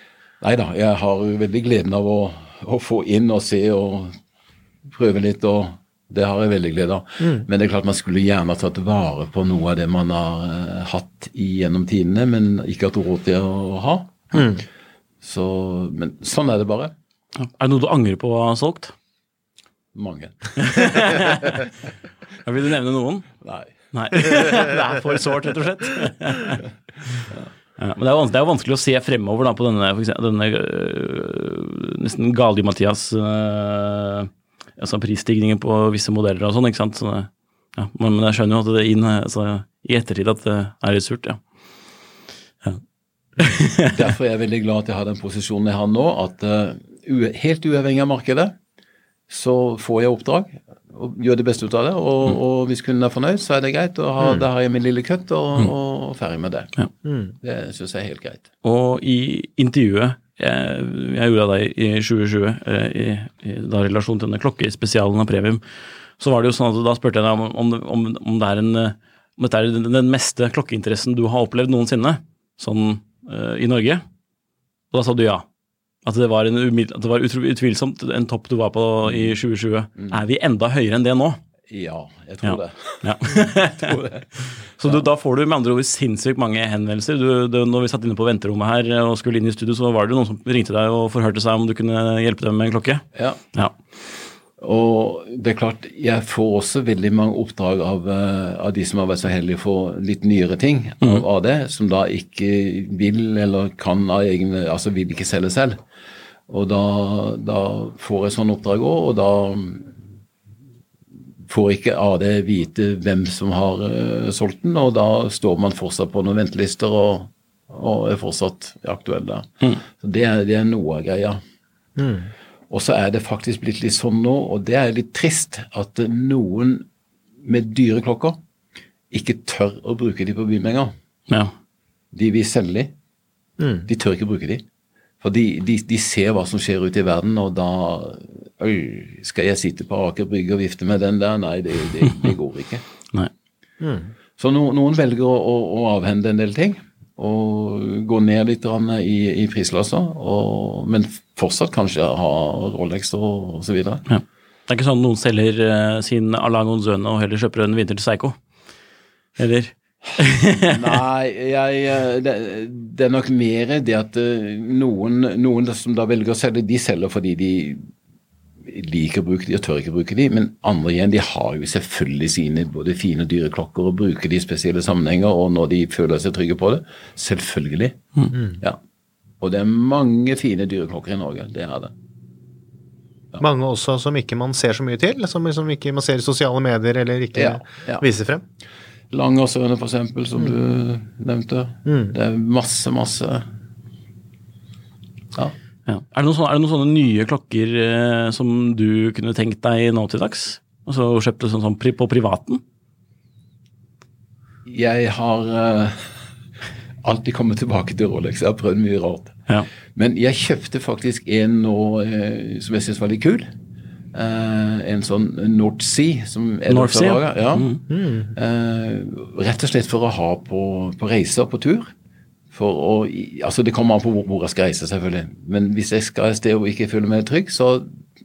[SPEAKER 2] Nei da, jeg har jo veldig gleden av å, å få inn og se og prøve litt, og det har jeg veldig glede av. Men det er klart man skulle gjerne tatt vare på noe av det man har eh, hatt i gjennom tidene, men ikke hatt råd til å ha. Så, men sånn er det bare.
[SPEAKER 1] Ja. Er det noe du angrer på å ha solgt?
[SPEAKER 2] Mange. *laughs*
[SPEAKER 1] Ja, vil du nevne noen?
[SPEAKER 2] Nei.
[SPEAKER 1] Nei. *laughs* det er for sårt, rett og slett. Ja, men det er, det er jo vanskelig å se fremover da, på denne, for eksempel, denne øh, nesten Gali-Mathias øh, altså prisstigningen på visse modeller og sånn, ikke sant. Så, det- ja, men, men jeg skjønner jo at det er inn, altså, i ettertid at det er litt surt, ja.
[SPEAKER 2] Derfor er jeg veldig glad at jeg har den posisjonen jeg har nå, at uh, helt uavhengig av markedet, så får jeg oppdrag og gjør det beste ut av det. Og, og hvis kunden er fornøyd, så er det greit. Og har, Da har jeg min lille køtt og, og ferdig med det.
[SPEAKER 1] Ja.
[SPEAKER 2] Det syns jeg er helt greit.
[SPEAKER 1] Og i intervjuet jeg, jeg gjorde av deg i 2020, eh, i, i da relasjon til denne klokkespesialen av premium, så var det jo sånn at da spurte jeg deg om, om, om, om det er en dette er den, den meste klokkeinteressen du har opplevd noensinne, sånn uh, i Norge. Og da sa du ja. At det var, en at det var utvilsomt en topp du var på i 2020. Er vi enda høyere enn det nå?
[SPEAKER 2] Ja, jeg tror
[SPEAKER 1] Ja.
[SPEAKER 2] det.
[SPEAKER 1] Ja. *laughs*
[SPEAKER 2] Jeg tror det. *laughs*
[SPEAKER 1] Så du, da får du med andre ord sinnssykt mange henvendelser. Du, du, når vi satt inne på venterommet her og skulle inn i studio, så var det noen som ringte deg og forhørte seg om du kunne hjelpe dem med en klokke.
[SPEAKER 2] Ja.
[SPEAKER 1] Ja.
[SPEAKER 2] Og det er klart, jeg får også veldig mange oppdrag av, eh, av de som har vært så heldige å få litt nyere ting av, av det, som da ikke vil eller kan av egne Altså vil ikke selge selv. Og da, da får jeg sånne oppdrag òg, og da får ikke AD vite hvem som har uh, solgt den, og da står man fortsatt på noen ventelister og, og er fortsatt aktuell der. Så det er, det er noe av greia. Og så er det faktisk blitt litt sånn nå, og det er litt trist, at noen med dyre klokker ikke tør å bruke de på bymenger.
[SPEAKER 1] Ja.
[SPEAKER 2] De vil selge de. De tør ikke bruke de. For de, de, de ser hva som skjer ute i verden, og da øy, skal jeg sitte på Aker Brygge og vifte med den der? Nei, det, det, det går ikke. *laughs*
[SPEAKER 1] Nei.
[SPEAKER 2] Så no, noen velger å, å, å avhende en del ting, og gå ned litt i, i prisklasse, men fortsatt kanskje ha Rolex og, osv.
[SPEAKER 1] Ja. Det er ikke sånn noen selger eh, sin Alain Zøne og heller kjøper en vinter til Seigo? Eller?
[SPEAKER 2] Nei, jeg, eh, det, det er nok mer det at eh, noen, noen som da velger å selge, de selger fordi de liker å bruke de og tør ikke bruke de, men andre igjen de har jo selvfølgelig sine både fine og dyre klokker og bruker de i spesielle sammenhenger, og når de føler seg trygge på det. Selvfølgelig. Ja. Og det er mange fine dyre klokker i Norge, det er det.
[SPEAKER 3] Mange også som ikke man ser så mye til, som liksom ikke man ser i sosiale medier eller ikke
[SPEAKER 2] Ja, ja.
[SPEAKER 3] viser frem.
[SPEAKER 2] Langersøene eksempel, som du nevnte. Det er masse, masse ja.
[SPEAKER 1] Ja. Er, det noen sånne, er det noen sånne nye klokker eh, som du kunne tenkt deg nå til dags? Altså kjøpte sånn, sånn på privaten?
[SPEAKER 2] Jeg har eh, alltid kommet tilbake til Rolex. Jeg har prøvd mye rart.
[SPEAKER 1] Ja.
[SPEAKER 2] Men jeg kjøpte faktisk en nå eh, som jeg syns var litt kul. Eh, en sånn North Sea. Som er
[SPEAKER 1] North Sea, ja.
[SPEAKER 2] Mm. Uh, rett og slett for å ha på, på reiser på tur. For å, altså Det kommer an på hvor, hvor jeg skal reise, selvfølgelig. Men hvis jeg skal et sted og ikke føler meg trygg, så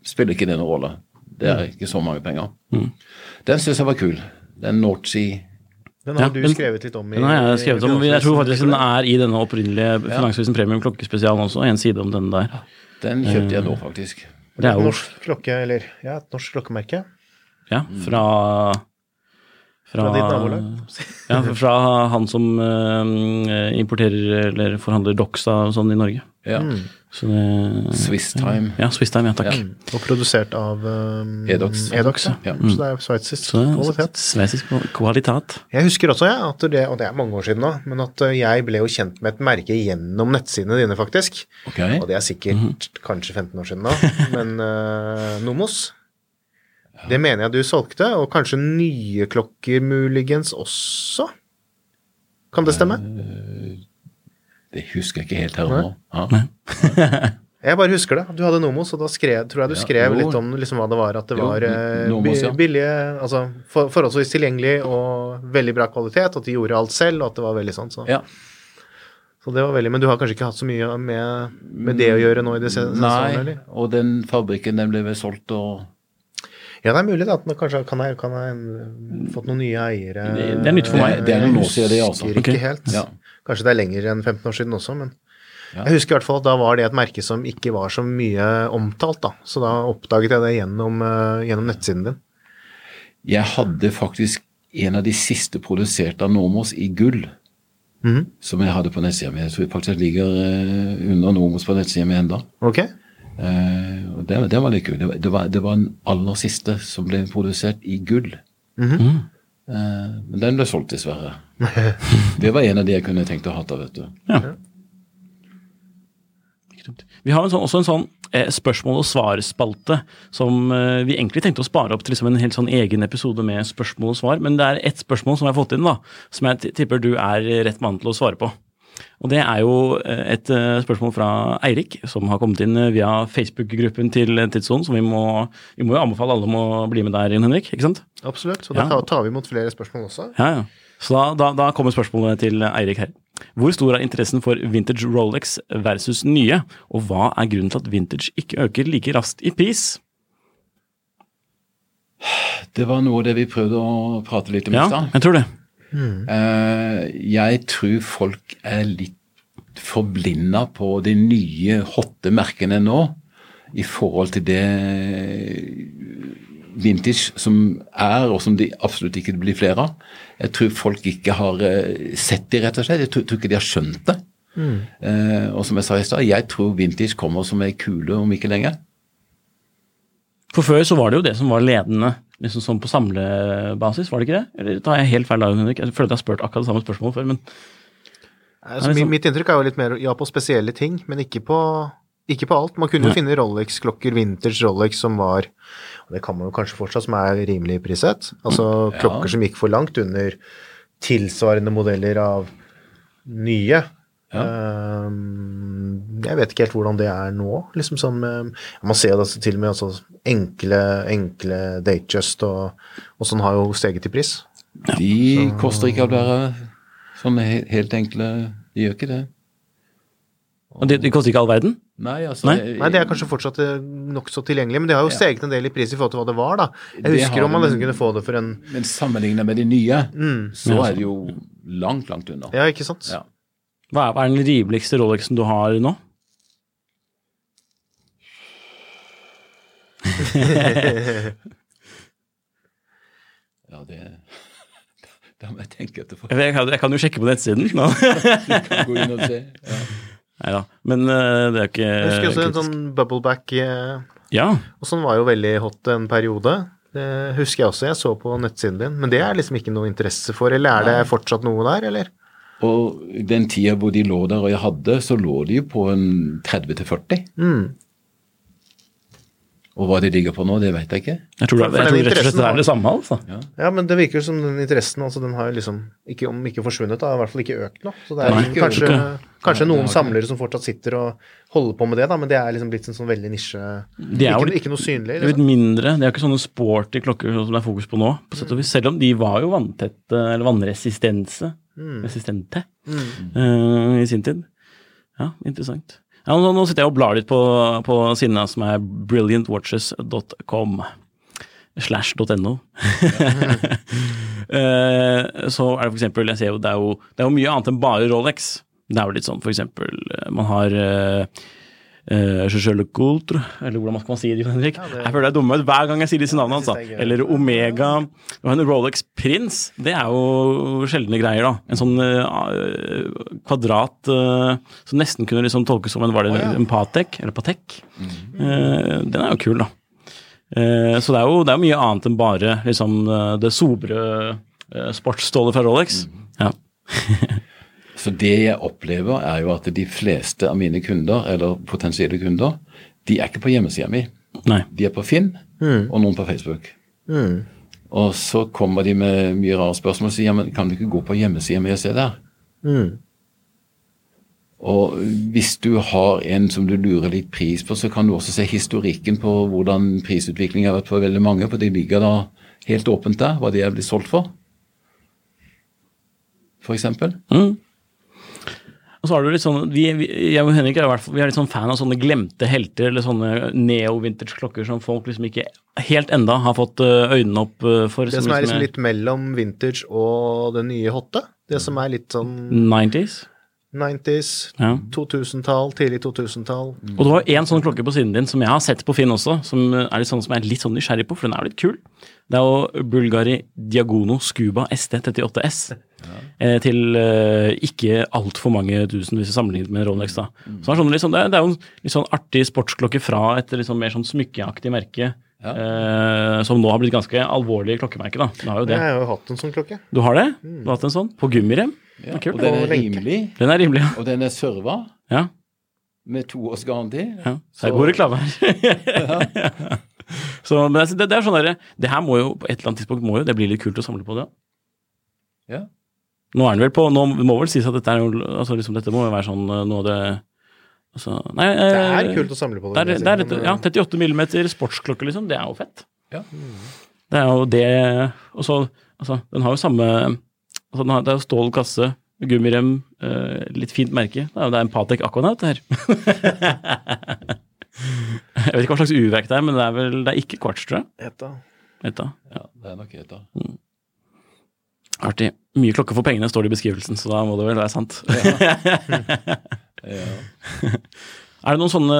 [SPEAKER 2] spiller ikke det noen rolle. Det er ikke så mange penger. Den syns jeg var kul. Den North Sea.
[SPEAKER 3] Den har
[SPEAKER 1] Ja,
[SPEAKER 3] du skrevet litt om i
[SPEAKER 1] Den har jeg skrevet om. Jeg tror faktisk den
[SPEAKER 3] er
[SPEAKER 1] er i denne opprinnelige Finansavisen Premium klokkespesialen også, en side om den der.
[SPEAKER 2] Den kjøpte jeg nå, faktisk.
[SPEAKER 1] Det er jo
[SPEAKER 3] norsk klokke, eller ja, et norsk klokkemerke.
[SPEAKER 1] ja, fra fra,
[SPEAKER 3] Fra ditt nabolag.
[SPEAKER 1] ja, fra han som uh, importerer eller forhandler Doxa og sånn i Norge.
[SPEAKER 2] Ja.
[SPEAKER 1] Så det,
[SPEAKER 2] Swiss Time.
[SPEAKER 1] ja, Swisstime, ja takk.
[SPEAKER 2] Ja.
[SPEAKER 3] Og produsert av um,
[SPEAKER 2] Edox.
[SPEAKER 3] Edox ja.
[SPEAKER 2] Ja.
[SPEAKER 3] Så det er sveitsisk
[SPEAKER 1] Så
[SPEAKER 3] kvalitet.
[SPEAKER 1] sveitsisk kvalitet.
[SPEAKER 3] Jeg husker også, ja, at det, og det er mange år siden nå, men at uh, jeg ble jo kjent med et merke gjennom nettsidene dine, faktisk.
[SPEAKER 2] Okay.
[SPEAKER 3] Og det er sikkert
[SPEAKER 1] Mhm.
[SPEAKER 3] kanskje 15 år siden nå, men uh, Nomos. Det mener jeg du solgte, og kanskje nye klokker muligens også? Kan det stemme?
[SPEAKER 2] Det husker jeg ikke helt her og nå. Ja. *laughs*
[SPEAKER 3] Jeg bare husker det. Du hadde Nomos, og da skrev, tror jeg du skrev
[SPEAKER 2] ja,
[SPEAKER 3] litt om liksom, hva det var. At det
[SPEAKER 2] Jo,
[SPEAKER 3] var eh,
[SPEAKER 2] Nomos, ja.
[SPEAKER 3] billige, altså for, forholdsvis tilgjengelig og veldig bra kvalitet, at de gjorde alt selv, og at det var veldig sånn. Så,
[SPEAKER 2] Ja.
[SPEAKER 3] så det var veldig, Men du har kanskje ikke hatt så mye med, med det å gjøre nå i det siste?
[SPEAKER 2] Nei,
[SPEAKER 3] sånn,
[SPEAKER 2] og den fabrikken den ble vel solgt og
[SPEAKER 3] Ja, det er mulig at den kanskje kan jeg, kan jeg fått noen nye eiere.
[SPEAKER 1] Det- det er nytt for meg.
[SPEAKER 2] Det- det er noen år siden det, altså.
[SPEAKER 3] Ikke okay. Helt.
[SPEAKER 2] Ja.
[SPEAKER 3] Kanskje det er lenger enn 15 år siden også, men
[SPEAKER 2] Ja.
[SPEAKER 3] jeg husker i hvert fall at da var det et merke som ikke var så mye omtalt, da. Så da oppdaget jeg det gjennom, eh, gjennom nettsiden din.
[SPEAKER 2] Jeg hadde faktisk en av de siste produserte av Nomos i gull.
[SPEAKER 3] Mhm.
[SPEAKER 2] Som jeg hadde på nettsida mi. Jeg tror faktisk jeg ligger eh, under Nomos på nettsida mi ennå.
[SPEAKER 3] Ok?
[SPEAKER 2] Eh, og det, det var litt kult. Det, det, var, det var den aller siste som ble produsert i gull.
[SPEAKER 3] Mhm.
[SPEAKER 2] Eh, men den ble solgt, dessverre. *laughs* det var en av de jeg kunne tenkt å ha, vet du.
[SPEAKER 1] Ja. Vi har en sånn, også en sånn eh, spørsmål- og svarspalte som eh, vi egentlig tenkte å spare opp til liksom en helt sånn egen episode med spørsmål og svar, men det er ett spørsmål som jeg har fått inn, da, som jeg tipper du er rett mann til å svare på. Og det er jo eh, et eh, spørsmål fra Eirik, som har kommet inn eh, via Facebook-gruppen til Tidssonen, som vi må, vi må jo anbefale alle om å bli med der, Jon Henrik, ikke sant?
[SPEAKER 3] Absolutt. Og da
[SPEAKER 1] Ja.
[SPEAKER 3] tar- vi imot flere spørsmål også.
[SPEAKER 1] Ja, ja. Så da, da, da kommer spørsmålet til Eirik her. Hvor stor er interessen for vintage Rolex versus nye, og hva er grunnen til at vintage ikke øker like raskt i pris?
[SPEAKER 2] Det var noe av det vi prøvde å prate litt om i
[SPEAKER 1] Ja, jeg tror det.
[SPEAKER 2] Eh, jeg tror folk er litt forblinda på de nye, hotte merkene nå i forhold til det vintage som er, og som de absolutt ikke blir flere av. Jeg tror folk ikke har eh, sett de, rett og slett. Jeg tror, tror ikke de har skjønt det. Eh, og som jeg sa i stad, jeg tror vintage kommer som ei kule om ikke lenge.
[SPEAKER 1] For før så var det jo det som var ledende liksom sånn på samlebasis, var det ikke det? Eller tar jeg helt feil da, Henrik? Jeg føler at jeg har spurt akkurat det samme spørsmålet før, men
[SPEAKER 3] Altså,
[SPEAKER 1] sånn-
[SPEAKER 3] Mitt inntrykk er jo litt mer ja på spesielle ting, men ikke på, ikke på alt. Man kunne jo finne Rolex-klokker, vinters Rolex, som var og Det kan man jo kanskje fortsatt, som er rimelig prissatt. Altså
[SPEAKER 2] Ja.
[SPEAKER 3] klokker som gikk for langt under tilsvarende modeller av nye. Ehm, jeg vet ikke helt hvordan det er nå. liksom sånn Man ser jo det til og med altså, enkle, enkle Datejust og, og sånn har jo steget i pris.
[SPEAKER 2] De koster ikke å være sånne helt enkle De gjør ikke det.
[SPEAKER 1] og det, de koster ikke all verden?
[SPEAKER 2] Nei, altså
[SPEAKER 1] Nei?
[SPEAKER 3] Nei, det er kanskje fortsatt eh, nokså tilgjengelig, men det har jo steget en del i pris i forhold til hva det var, da. Jeg husker om man nesten kunne få det for en
[SPEAKER 2] Men sammenlignet med de nye,
[SPEAKER 3] mm,
[SPEAKER 2] så er det jo langt, langt unna.
[SPEAKER 3] Ja, ikke sant?
[SPEAKER 2] Ja.
[SPEAKER 1] Hva er, hva er den rimeligste Rolexen du har nå?
[SPEAKER 2] Ja, det *laughs* Da må jeg tenke etterpå.
[SPEAKER 1] Jeg kan, jeg kan jo sjekke på nettsiden. nå. *laughs*
[SPEAKER 2] Gå inn og se. Ja.
[SPEAKER 1] Neida, men uh, det er ikke
[SPEAKER 3] Jeg husker også en sånn bubbleback uh,
[SPEAKER 1] Ja,
[SPEAKER 3] Og sånn var jo veldig hot en periode. Det husker jeg også, jeg så på nettsiden din. Men det er liksom ikke noe interesse for, eller er det fortsatt noe der, eller?
[SPEAKER 2] Og den tida hvor de lå der og jeg hadde, så lå de jo på en 30-40.
[SPEAKER 3] Mm.
[SPEAKER 2] Og hva de ligger på nå, det vet jeg ikke.
[SPEAKER 1] jeg tror, det, jeg tror rett og slett det er det samme, altså.
[SPEAKER 3] Ja, men det virker som den interessen, altså den har jo liksom, ikke, om ikke forsvunnet, da, i hvert fall ikke økt nå. Så det er
[SPEAKER 1] Nei,
[SPEAKER 3] liksom
[SPEAKER 2] ikke
[SPEAKER 3] kanskje, kanskje
[SPEAKER 2] Nei,
[SPEAKER 3] noen samlere som fortsatt sitter og holder på med det, da, men det er liksom blitt en sånn veldig nisje.
[SPEAKER 1] De er jo
[SPEAKER 3] Ikke,
[SPEAKER 1] litt-
[SPEAKER 3] ikke noe synlig.
[SPEAKER 1] Det er litt
[SPEAKER 3] Liksom.
[SPEAKER 1] mindre, det er ikke sånne sporty klokker som det er fokus på nå, på sett og vis. Selv om de var jo vanntette, eller vannresistense, resistente, uh, i sin tid. Ja, interessant. Ja, nå, nå sitter jeg og blar litt på, på sidene som er brilliantwatches.com slash .no. *laughs* Eh, så er det for eksempel, jeg ser er jo, det er jo mye annet enn bare Rolex. Det er jo litt sånn for eksempel, eh, man har uh, le Coultre, eller hvordan skal man si det, Jon Henrik? Jeg føler jeg er dumme hver gang jeg sier disse navnene, altså.
[SPEAKER 3] det er.
[SPEAKER 1] Eller Omega. Og en Rolex Prince, det er jo sjeldne greier, da. En sånn uh, kvadrat uh, som nesten kunne liksom tolkes som en, var det en Patek, eller Patek. Eh, den er jo kul, da. Eh, så det er, jo, det er jo mye annet enn bare liksom, eh, det sobre uh, sportsstålet fra Rolex. Ja. *laughs*
[SPEAKER 2] Så det jeg opplever, er jo at de fleste av mine kunder, eller potensielle kunder, de er ikke på hjemmesida mi.
[SPEAKER 1] Nei.
[SPEAKER 2] De er på Finn, og noen på Facebook.
[SPEAKER 3] Mm.
[SPEAKER 2] Og så kommer de med mye rare spørsmål og sier ja, men kan du ikke gå på hjemmesida mi og se der?
[SPEAKER 3] Mm.
[SPEAKER 2] Og hvis du har en som du lurer litt pris på, så kan du også se historikken på hvordan prisutviklingen har vært for veldig mange, for det ligger da helt åpent der, hva de er blitt solgt for. For eksempel.
[SPEAKER 1] Mm. Og så har du litt sånn, vi, vi, Jeg og Henrik er i hvert fall, vi er litt sånn fan av sånne glemte helter, eller sånne neo-vintage-klokker som folk liksom ikke helt enda har fått øh, øynene opp øh, for.
[SPEAKER 3] Det som er liksom
[SPEAKER 1] er
[SPEAKER 3] litt mellom vintage og det nye hotte. Det som er litt sånn
[SPEAKER 1] 90s.
[SPEAKER 3] 90s,
[SPEAKER 1] Ja.
[SPEAKER 3] 2000-tall, tidlig 2000-tall.
[SPEAKER 1] Og du har én sånn klokke på siden din som jeg har sett på Finn også, som er litt sånn som jeg er litt sånn nysgjerrig på, for den er jo litt kul. Det er jo Bulgari Diagono Scuba ST38S. Eh, til eh, ikke altfor mange tusen hvis vi sammenligner med Rolex. da. Så det, er sånn, liksom, det, er, det er jo en litt sånn artig sportsklokke fra et liksom mer sånn smykkeaktig merke, eh, som nå har blitt ganske alvorlig klokkemerke. da. Du har jo det.
[SPEAKER 3] Jeg har jo hatt en sånn klokke.
[SPEAKER 1] Du har det? Du har hatt en sånn? På gummirem?
[SPEAKER 2] Ja, og den er rimelig,
[SPEAKER 1] Den er rimelig, ja.
[SPEAKER 2] og den er serva
[SPEAKER 1] ja.
[SPEAKER 2] med to års garanti.
[SPEAKER 1] ja. Det er god reklame her. *laughs* Så, men det, det er sånn der, Det her må jo på et eller annet tidspunkt må jo det blir litt kult å samle på det.
[SPEAKER 2] Ja.
[SPEAKER 1] Nå er den vel på Nå må vel sies at dette er jo altså liksom, Dette må jo være sånn eh, noe av det altså, Nei,
[SPEAKER 3] Det
[SPEAKER 1] eh,
[SPEAKER 3] er kult å samle på.
[SPEAKER 1] det er, det er,
[SPEAKER 3] men,
[SPEAKER 1] ja,
[SPEAKER 3] eh,
[SPEAKER 1] 38 millimeter sportsklokke, liksom. Det er jo fett.
[SPEAKER 2] Ja.
[SPEAKER 1] Det er jo det Og så Altså, den har jo samme altså, den har, Det er jo stål kasse, gummirem, eh, litt fint merke. Det er jo det er en Patek Aquanaut, det her. *laughs* jeg vet ikke hva slags uverk det er, men det er vel Det er ikke kvarts, tror jeg.
[SPEAKER 3] Eta.
[SPEAKER 1] Vet.
[SPEAKER 2] Ja, det er nok et Mm.
[SPEAKER 1] Artig. Mye klokke for pengene står det i beskrivelsen, så da må det vel være sant.
[SPEAKER 2] Ja. *laughs* *laughs*
[SPEAKER 1] Er det noen sånne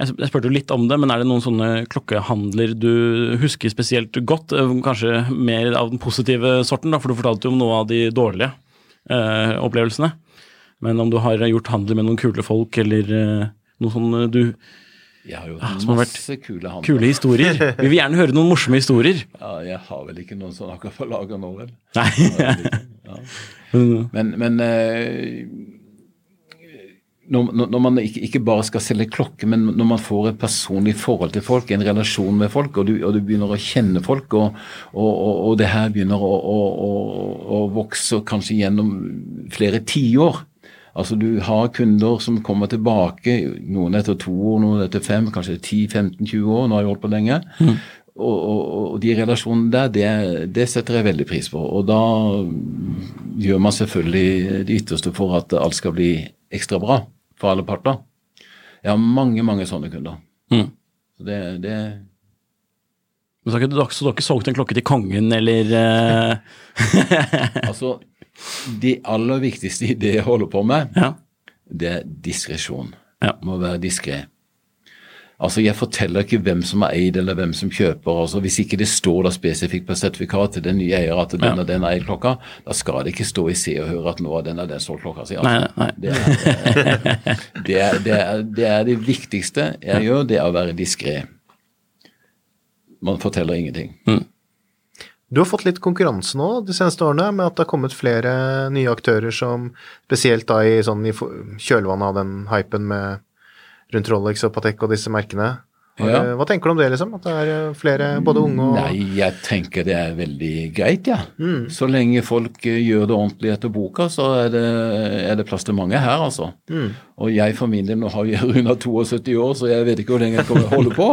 [SPEAKER 1] Jeg spurte jo litt om det, men er det noen sånne klokkehandler du husker spesielt godt? Eh, Kanskje mer av den positive sorten, da, for du fortalte jo om noe av de dårlige eh, opplevelsene. Men om du har gjort handler med noen kule folk, eller eh, noe sånn eh, du
[SPEAKER 2] Jeg har jo
[SPEAKER 1] vært
[SPEAKER 2] masse kule handler.
[SPEAKER 1] Kule historier. Vi vil gjerne høre noen morsomme historier. *laughs*
[SPEAKER 2] Ja, jeg har vel ikke noen sånn akkurat på lager nå, vel.
[SPEAKER 1] Nei.
[SPEAKER 2] Ja. *laughs* Men, men eh, når, når man ikke, ikke bare skal selge klokke, men når man får et personlig forhold til folk, en relasjon med folk, og du, og du begynner å kjenne folk, og, og, og, det her begynner å, å, å, vokse kanskje gjennom flere tiår. Altså Du har kunder som kommer tilbake, noen etter to år, noen etter fem, kanskje 10-15-20 år. Nå har jeg holdt på lenge. Og, og, og de relasjonene der, det, det setter jeg veldig pris på. Og da gjør man selvfølgelig det ytterste for at alt skal bli ekstra bra for alle parter. Jeg har mange, mange sånne kunder.
[SPEAKER 1] Mm.
[SPEAKER 2] Så det, det
[SPEAKER 1] Men så har ikke- så du har ikke solgt en klokke til kongen, eller eh, *laughs*
[SPEAKER 2] Altså, det aller viktigste i det jeg holder på med,
[SPEAKER 1] Ja.
[SPEAKER 2] det er diskresjon.
[SPEAKER 1] Ja.
[SPEAKER 2] Må være diskré. Altså, jeg forteller ikke hvem som har eid eller hvem som kjøper. altså Hvis ikke det står da spesifikt på sertifikatet til den nye eier at den
[SPEAKER 1] Ja.
[SPEAKER 2] og den har eid klokka, da skal det ikke stå i Se og Hør at nå har den og den solgt klokka si.
[SPEAKER 1] Nei,
[SPEAKER 2] Altså.
[SPEAKER 1] nei.
[SPEAKER 2] Det, er, *laughs* det, er, det, er, det er det viktigste jeg gjør, det er å være diskré. Man forteller ingenting.
[SPEAKER 3] Du har fått litt konkurranse nå de seneste årene, med at det har kommet flere nye aktører som spesielt da i, sånn, i kjølvannet av den hypen med rundt Rolex og Patek og disse merkene.
[SPEAKER 2] Ja.
[SPEAKER 3] Hva tenker du om det, liksom? At det er eh, flere, både unge og
[SPEAKER 2] Nei, jeg tenker det er veldig greit, ja. Så lenge folk eh, gjør det ordentlig etter boka, så er det, er det plass til mange her, altså. Og jeg for min del, nå har jeg *laughs* runda 72 år, så jeg vet ikke hvor lenge jeg kommer til å holde på.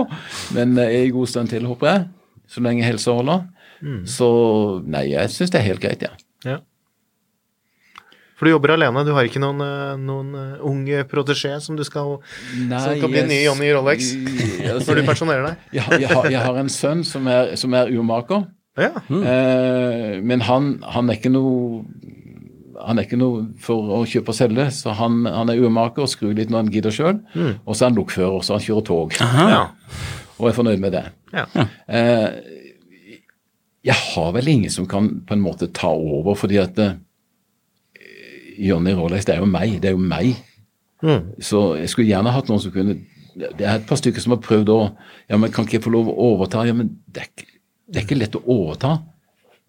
[SPEAKER 2] Men jeg er i god stand til, håper jeg. Så lenge helsa holder. Så nei, jeg syns det er helt greit, jeg.
[SPEAKER 3] Ja. For du jobber alene, du har ikke noen, eh, noen eh, ung protesjé som du skal Nei, som kan bli ny Johnny Rolex *laughs*
[SPEAKER 2] altså,
[SPEAKER 3] når du pensjonerer deg?
[SPEAKER 2] jeg, har- jeg, har, jeg har en sønn som er, som er urmaker.
[SPEAKER 3] Ja.
[SPEAKER 2] Eh, men han, han er ikke noe han er ikke noe for å kjøpe og selge, så han, han er urmaker og skrur litt når han gidder sjøl. Og så er han lokfører, så han kjører tog.
[SPEAKER 3] ja.
[SPEAKER 2] Og er fornøyd med det.
[SPEAKER 3] ja.
[SPEAKER 2] Eh, jeg har vel ingen som kan på en måte ta over, fordi at eh, Råleis, det er jo meg. Det er jo meg.
[SPEAKER 3] Mm.
[SPEAKER 2] Så jeg skulle gjerne hatt noen som kunne Det er et par stykker som har prøvd å Ja, men kan ikke jeg få lov å overta? Ja, men det er, ikke, det er ikke lett å overta.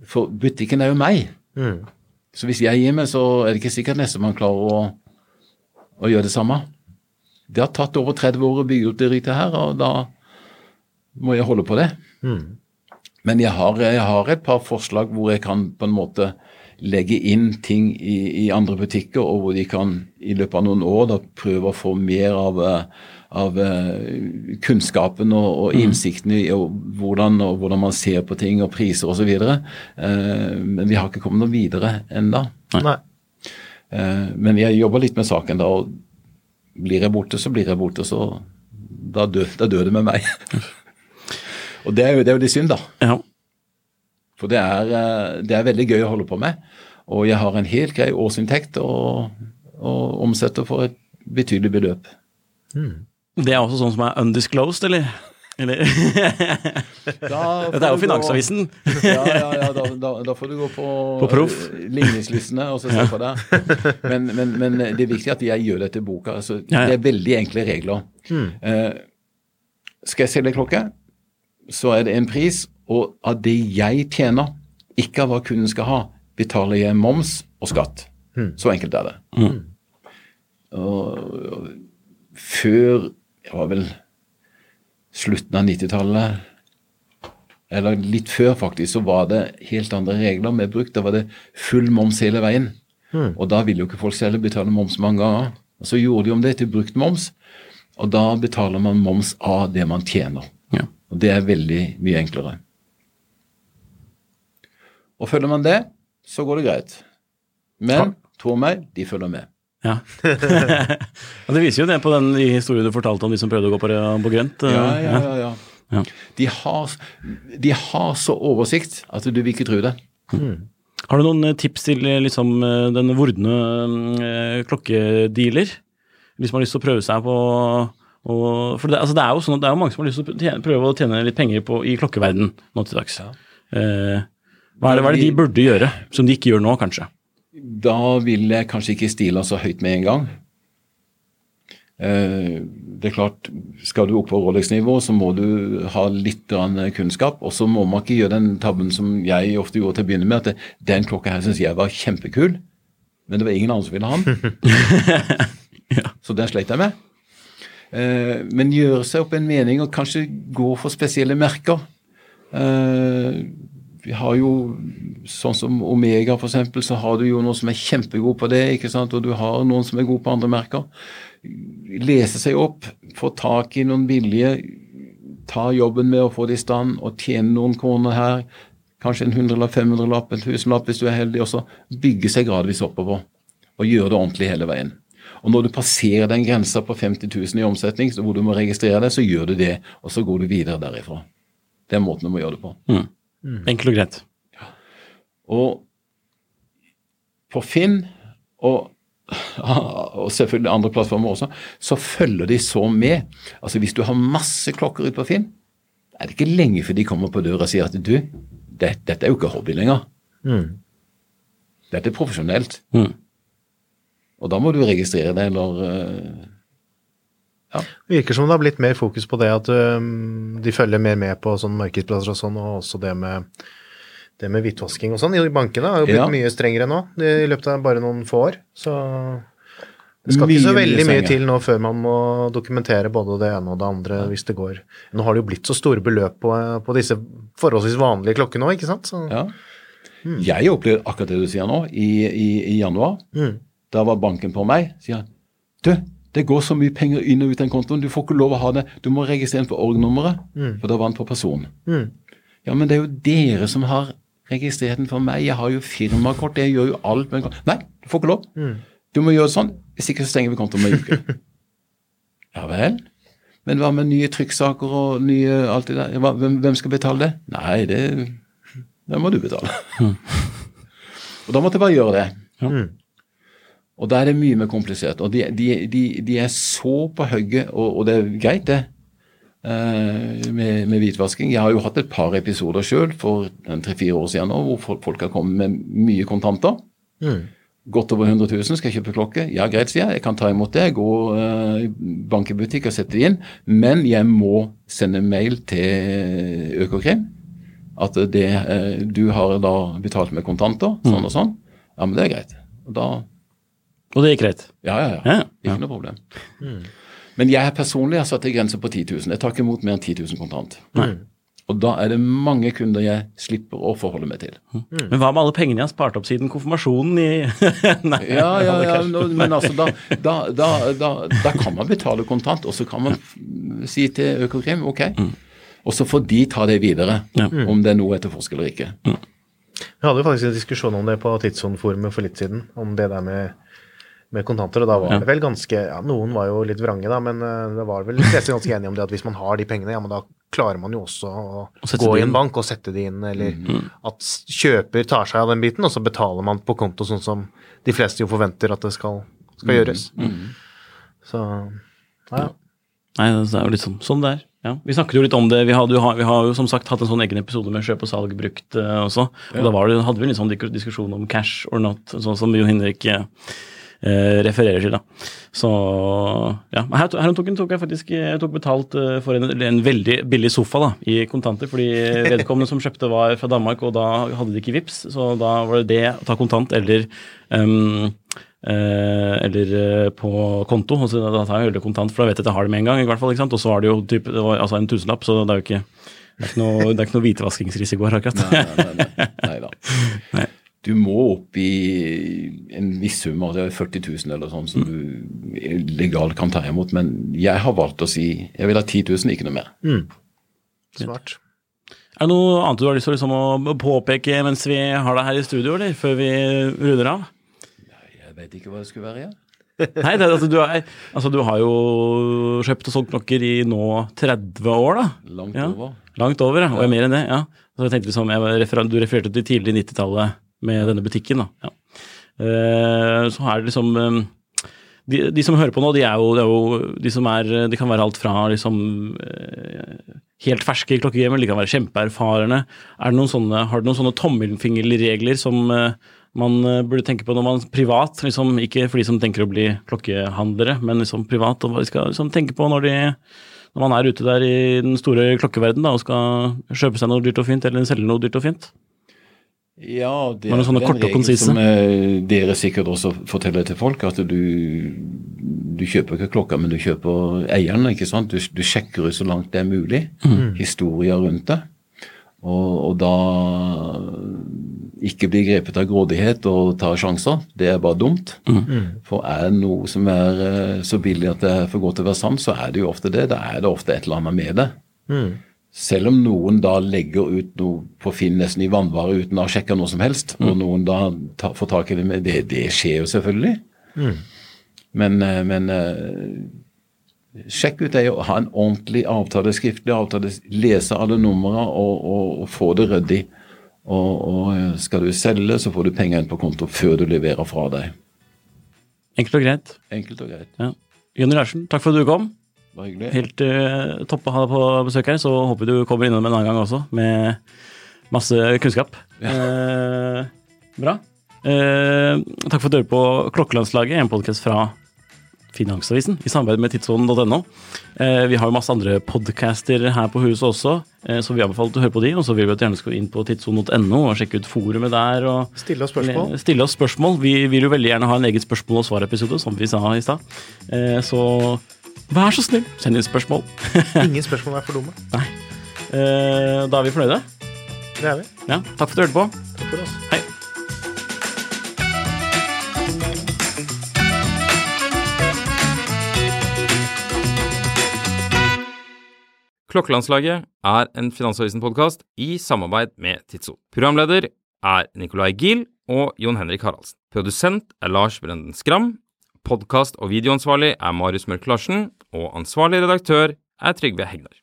[SPEAKER 2] For butikken er jo meg.
[SPEAKER 3] Mm.
[SPEAKER 2] Så hvis jeg gir meg, så er det ikke sikkert nestemann klarer å, å gjøre det samme. Det har tatt over 30 år å bygge opp det rytet her, og da må jeg holde på det.
[SPEAKER 3] Mm.
[SPEAKER 2] Men jeg har, jeg har et par forslag hvor jeg kan på en måte legge inn ting i, i andre butikker, og hvor de kan i løpet av noen år da prøve å få mer av, eh, av eh, kunnskapen og, og innsikten i og hvordan, og hvordan man ser på ting og priser osv. Eh, men vi har ikke kommet noe videre ennå.
[SPEAKER 3] Nei.
[SPEAKER 2] Eh, men jeg jobber litt med saken da, og blir jeg borte, så blir jeg borte. Så da dør, da dør det med meg. *laughs* og det er jo det er jo litt synd, da.
[SPEAKER 1] ja.
[SPEAKER 2] For det er, eh, det er veldig gøy å holde på med. Og jeg har en helt grei årsinntekt og, og omsetter for et betydelig beløp.
[SPEAKER 1] Det er også sånn som er undisclosed, eller? eller? *laughs* Dette er jo Finansavisen.
[SPEAKER 2] Ja, ja, ja da, da, da får du gå på,
[SPEAKER 1] På proff.
[SPEAKER 2] eh, ligningslistene og så se på det. Men, men, men det er viktig at jeg gjør dette i boka. Altså,
[SPEAKER 1] Ja, ja.
[SPEAKER 2] Det er veldig enkle regler. Eh, skal jeg selge klokke, så er det en pris, og av det jeg tjener, ikke av hva kunden skal ha, betaler jeg moms og skatt. Så enkelt er det. Og, og før Det var vel slutten av 90-tallet eller litt før faktisk, så var det helt andre regler med bruk. Da var det full moms hele veien. Og da ville jo ikke folk selv betale moms mange ganger. Og Så gjorde de om det til brukt moms, og da betaler man moms av det man tjener.
[SPEAKER 1] Ja.
[SPEAKER 2] Og det er veldig mye enklere. Og følger man det, så går det greit. Men tro meg, de følger med.
[SPEAKER 1] Ja. *laughs* og det viser jo det på den historien du fortalte om de som prøvde å gå på, på grønt.
[SPEAKER 2] Ja, ja, ja. ja.
[SPEAKER 1] Ja.
[SPEAKER 2] De, har, de har så oversikt at du vil ikke tro det.
[SPEAKER 1] Har du noen eh, tips til eh, liksom, eh, den vordende eh, klokkedealer? Hvis man har lyst til å prøve seg på og, For det, altså det er jo sånn at det er jo mange som har lyst til å tjene, prøve å tjene litt penger på, i klokkeverden nå til dags. Ja. Eh, hva, er det, hva er det de burde gjøre, som de ikke gjør nå, kanskje?
[SPEAKER 2] Da vil jeg kanskje ikke stile så høyt med en gang. Eh, det er klart, Skal du opp på Rolex-nivå, så må du ha litt kunnskap. Og så må man ikke gjøre den tabben som jeg ofte gjorde til å begynne med, at det, den klokka her syns jeg var kjempekul, men det var ingen andre som ville ha den. *laughs* Så den sleit jeg med. Eh, men gjøre seg opp en mening og kanskje gå for spesielle merker. Vi har jo sånn som Omega, eksempel, så har du jo noen som er kjempegod på det, ikke sant? og du har noen som er gode på andre merker. Lese seg opp, få tak i noen billige, ta jobben med å få det i stand og tjene noen kroner her. Kanskje en 100-500 lapp, en 1000-lapp hvis du er heldig. Og så bygge seg gradvis oppover. Og gjøre det ordentlig hele veien. Og når du passerer den grensa på 50 000 i omsetning, hvor du må registrere deg, så gjør du det. Og så går du videre derifra. Det er måten du må gjøre det på.
[SPEAKER 1] Mm. Enkelt og greit.
[SPEAKER 2] Og på Finn, og, og selvfølgelig andre plattformer også, så følger de så med. Altså Hvis du har masse klokker ute på Finn, er det ikke lenge før de kommer på døra og sier at du, det, dette er jo ikke hobby lenger. Dette er profesjonelt.
[SPEAKER 1] Mm.
[SPEAKER 2] Og da må du registrere deg eller eh, Det
[SPEAKER 3] Virker som det har blitt mer fokus på det at um, de følger mer med på sånn markedsplasser og sånn, og også det med, det med hvitvasking og sånn. I bankene har jo blitt
[SPEAKER 2] Ja.
[SPEAKER 3] mye strengere nå i løpet av bare noen få år. Så det skal ikke så veldig mye
[SPEAKER 2] mye
[SPEAKER 3] til nå før man må dokumentere både det ene og det andre hvis det går. Nå har det jo blitt så store beløp på, på disse forholdsvis vanlige klokkene òg, ikke sant? Så,
[SPEAKER 2] Ja. Jeg opplevde akkurat det du sier nå, i, i, i januar. Da var banken på meg. sier han, du, det går så mye penger inn og ut den kontoen, du får ikke lov å ha det. Du må registrere den på org-nummeret, for da var den på person. Ja, men det er jo dere som har registrert den for meg. Jeg har jo firmakort, jeg gjør jo alt med en konto. Nei, du får ikke lov. Du må gjøre det sånn, hvis ikke så stenger vi kontoen om en uke. *laughs* ja vel. Men hva med nye trykksaker og nye alt det der? Hva, hvem, hvem skal betale det? Nei, det, det må du betale. *laughs* og da måtte jeg bare gjøre det. Og der er det mye mer komplisert. Og de, de, de, de er så på hugget, og, og det er greit, det, eh, med, med hvitvasking. Jeg har jo hatt et par episoder sjøl for tre-fire år siden nå, hvor folk, har kommet med mye kontanter. Godt over 100 000, skal jeg kjøpe klokke? Ja, greit, sier jeg. Jeg kan ta imot det. Gå bank i bankebutikk og sette det inn. Men jeg må sende mail til Økokrim at det, uh, du har da betalt med kontanter, sånn og sånn. Ja, men det er greit. Og da
[SPEAKER 1] Og det gikk greit.
[SPEAKER 2] Ja, ja, ja.
[SPEAKER 1] Ja, ja.
[SPEAKER 2] Ikke noe problem. Men jeg personlig har satt en grense på 10 000. Jeg tar ikke imot mer enn 10 000 kontant. Og da er det mange kunder jeg slipper å forholde meg til.
[SPEAKER 1] Men hva med alle pengene jeg har spart opp siden konfirmasjonen i *laughs* Nei,
[SPEAKER 2] Ja, ja, ja,
[SPEAKER 1] kanskje-
[SPEAKER 2] men altså, da, da, da, da, da kan man betale kontant, og så kan man mm, si til Økokrim ok, og så får de ta det videre,
[SPEAKER 1] Ja.
[SPEAKER 2] om det er noe etterforsker eller ikke.
[SPEAKER 3] Vi hadde jo faktisk en diskusjon om det på Tidssoneforumet for litt siden, om det der med, med kontanter, og da var
[SPEAKER 1] Ja.
[SPEAKER 3] det vel ganske ja, Noen var jo litt vrange, da, men eh, det var vel de fleste ganske enige om det at hvis man har de pengene, ja, men da klarer man jo også å
[SPEAKER 1] og
[SPEAKER 3] gå i en bank og sette de inn, eller at kjøper tar seg av den biten, og så betaler man på konto sånn som de fleste jo forventer at det skal, skal gjøres. Så ja.
[SPEAKER 1] Nei, det er jo litt sånn, sånn det er. Ja. Vi snakket jo litt om det. Vi, hadde, vi har jo som sagt hatt en sånn egen episode med kjøp og salg brukt uh, også. Og da var det, hadde vi en litt sånn diskusjon om cash or not, sånn som Jon Henrik eh, refererer til. da. Så ja. Her, her tok, tok jeg faktisk jeg tok betalt eh, for en, en veldig billig sofa da, i kontanter, fordi vedkommende som kjøpte var fra Danmark, og da hadde de ikke VIPS, så da var det det å ta kontant eller um, Eh, eller eh, på konto. og så Da tar jeg heller kontant, for da vet jeg at jeg har det med en gang. i hvert fall, ikke sant? Og så var det jo typ, det var, altså en tusenlapp, så det er jo ikke det er ikke noe, det er ikke noe hvitvaskingsrisiko her, akkurat.
[SPEAKER 2] Nei, nei, nei, nei da. *laughs*
[SPEAKER 1] Nei.
[SPEAKER 2] Du må opp i en viss sum, altså 40 000 eller sånn, som du legalt kan ta imot. Men jeg har valgt å si jeg vil ha 10 000, ikke noe mer.
[SPEAKER 3] Smart.
[SPEAKER 1] Er det noe annet du har lyst til liksom, å påpeke mens vi har deg her i studio, eller før vi runder av?
[SPEAKER 2] Jeg vet ikke hva det skulle være igjen. *laughs*
[SPEAKER 1] Nei, det, altså, du, er, altså, du har jo kjøpt og solgt klokker i nå 30 år, da.
[SPEAKER 2] Langt
[SPEAKER 1] Ja.
[SPEAKER 2] over.
[SPEAKER 1] Langt over, ja. Og mer enn det. ja. Så jeg tenkte liksom, jeg refer, Du refererte til tidlig 90-tallet med denne butikken. Ja. Eh, så er det liksom eh, de, de som hører på nå, de er jo, de, er jo de som er De kan være alt fra liksom eh, helt ferske i klokkegamet, de kan være kjempeerfarne. Er det noen sånne, har du noen sånne tommelfingerregler som man burde tenke på når man privat, liksom, ikke for de som tenker å bli klokkehandlere, men liksom privat, og hva de skal liksom, tenke på når, de, når man er ute der i den store klokkeverden da, og skal kjøpe seg noe dyrt og fint, eller selge noe dyrt og fint?
[SPEAKER 2] Ja, det
[SPEAKER 1] det
[SPEAKER 2] er
[SPEAKER 1] sånne og
[SPEAKER 2] regel
[SPEAKER 1] konsise?
[SPEAKER 2] som eh, dere sikkert også forteller til folk, at du, du kjøper ikke klokka, men du kjøper eieren. ikke sant? Du, du sjekker ut så langt det er mulig. Historier rundt det. Og, og da ikke bli grepet av grådighet og ta sjanser. Det er bare dumt. For er det noe som er eh, så billig at det er for godt til å være sant, så er det jo ofte det. Da er det ofte et eller annet med det. Selv om noen da legger ut noe på Finn nesten i vannvare uten å ha sjekka noe som helst, og noen da ta, får tak i det med Det, det skjer jo selvfølgelig. Men, eh, men eh, sjekk ut det å ha en ordentlig avtale, skriftlig avtale, lese alle numrene og, og, og få det ryddig. Og, og eh, skal du selge, så får du penger inn på konto før du leverer fra deg.
[SPEAKER 1] Enkelt og greit.
[SPEAKER 2] Enkelt og greit.
[SPEAKER 1] Ja. Jonny Larsen, takk for at du kom.
[SPEAKER 2] Bare hyggelig.
[SPEAKER 1] Helt uh, topp å ha deg på besøk her, så håper vi du kommer innom en annen gang også, med masse kunnskap. Eh, bra. Uh, takk for at du hører på Klokkelandslaget, en podkast fra Finansavisen i samarbeid med tidssonen.no. Eh, vi har jo masse andre podcaster her på huset også, så vi anbefaler at du hører på de. Og så vil vi at du gjerne skal inn på tidssonen.no og sjekke ut forumet der. og
[SPEAKER 3] Stille oss spørsmål.
[SPEAKER 1] Stille oss spørsmål. Vi vil jo veldig gjerne ha en eget spørsmål- og svarepisode, som vi sa i stad. Eh, så vær så snill, send inn spørsmål. *laughs*
[SPEAKER 3] Ingen spørsmål er for dumme.
[SPEAKER 1] Nei. Eh, da er vi fornøyde.
[SPEAKER 3] Det er vi.
[SPEAKER 1] Ja, takk for at du hørte på.
[SPEAKER 3] Takk for oss.
[SPEAKER 1] Hei.
[SPEAKER 5] Klokkelandslaget er en Finansavisen-podkast i samarbeid med Tidso. Programleder er Nicolai Giel og Jon Henrik Haraldsen. Produsent er Lars Brenden Skram. Podkast- og videoansvarlig er Marius Mørk Larsen. Og ansvarlig redaktør er Trygve Hegnar.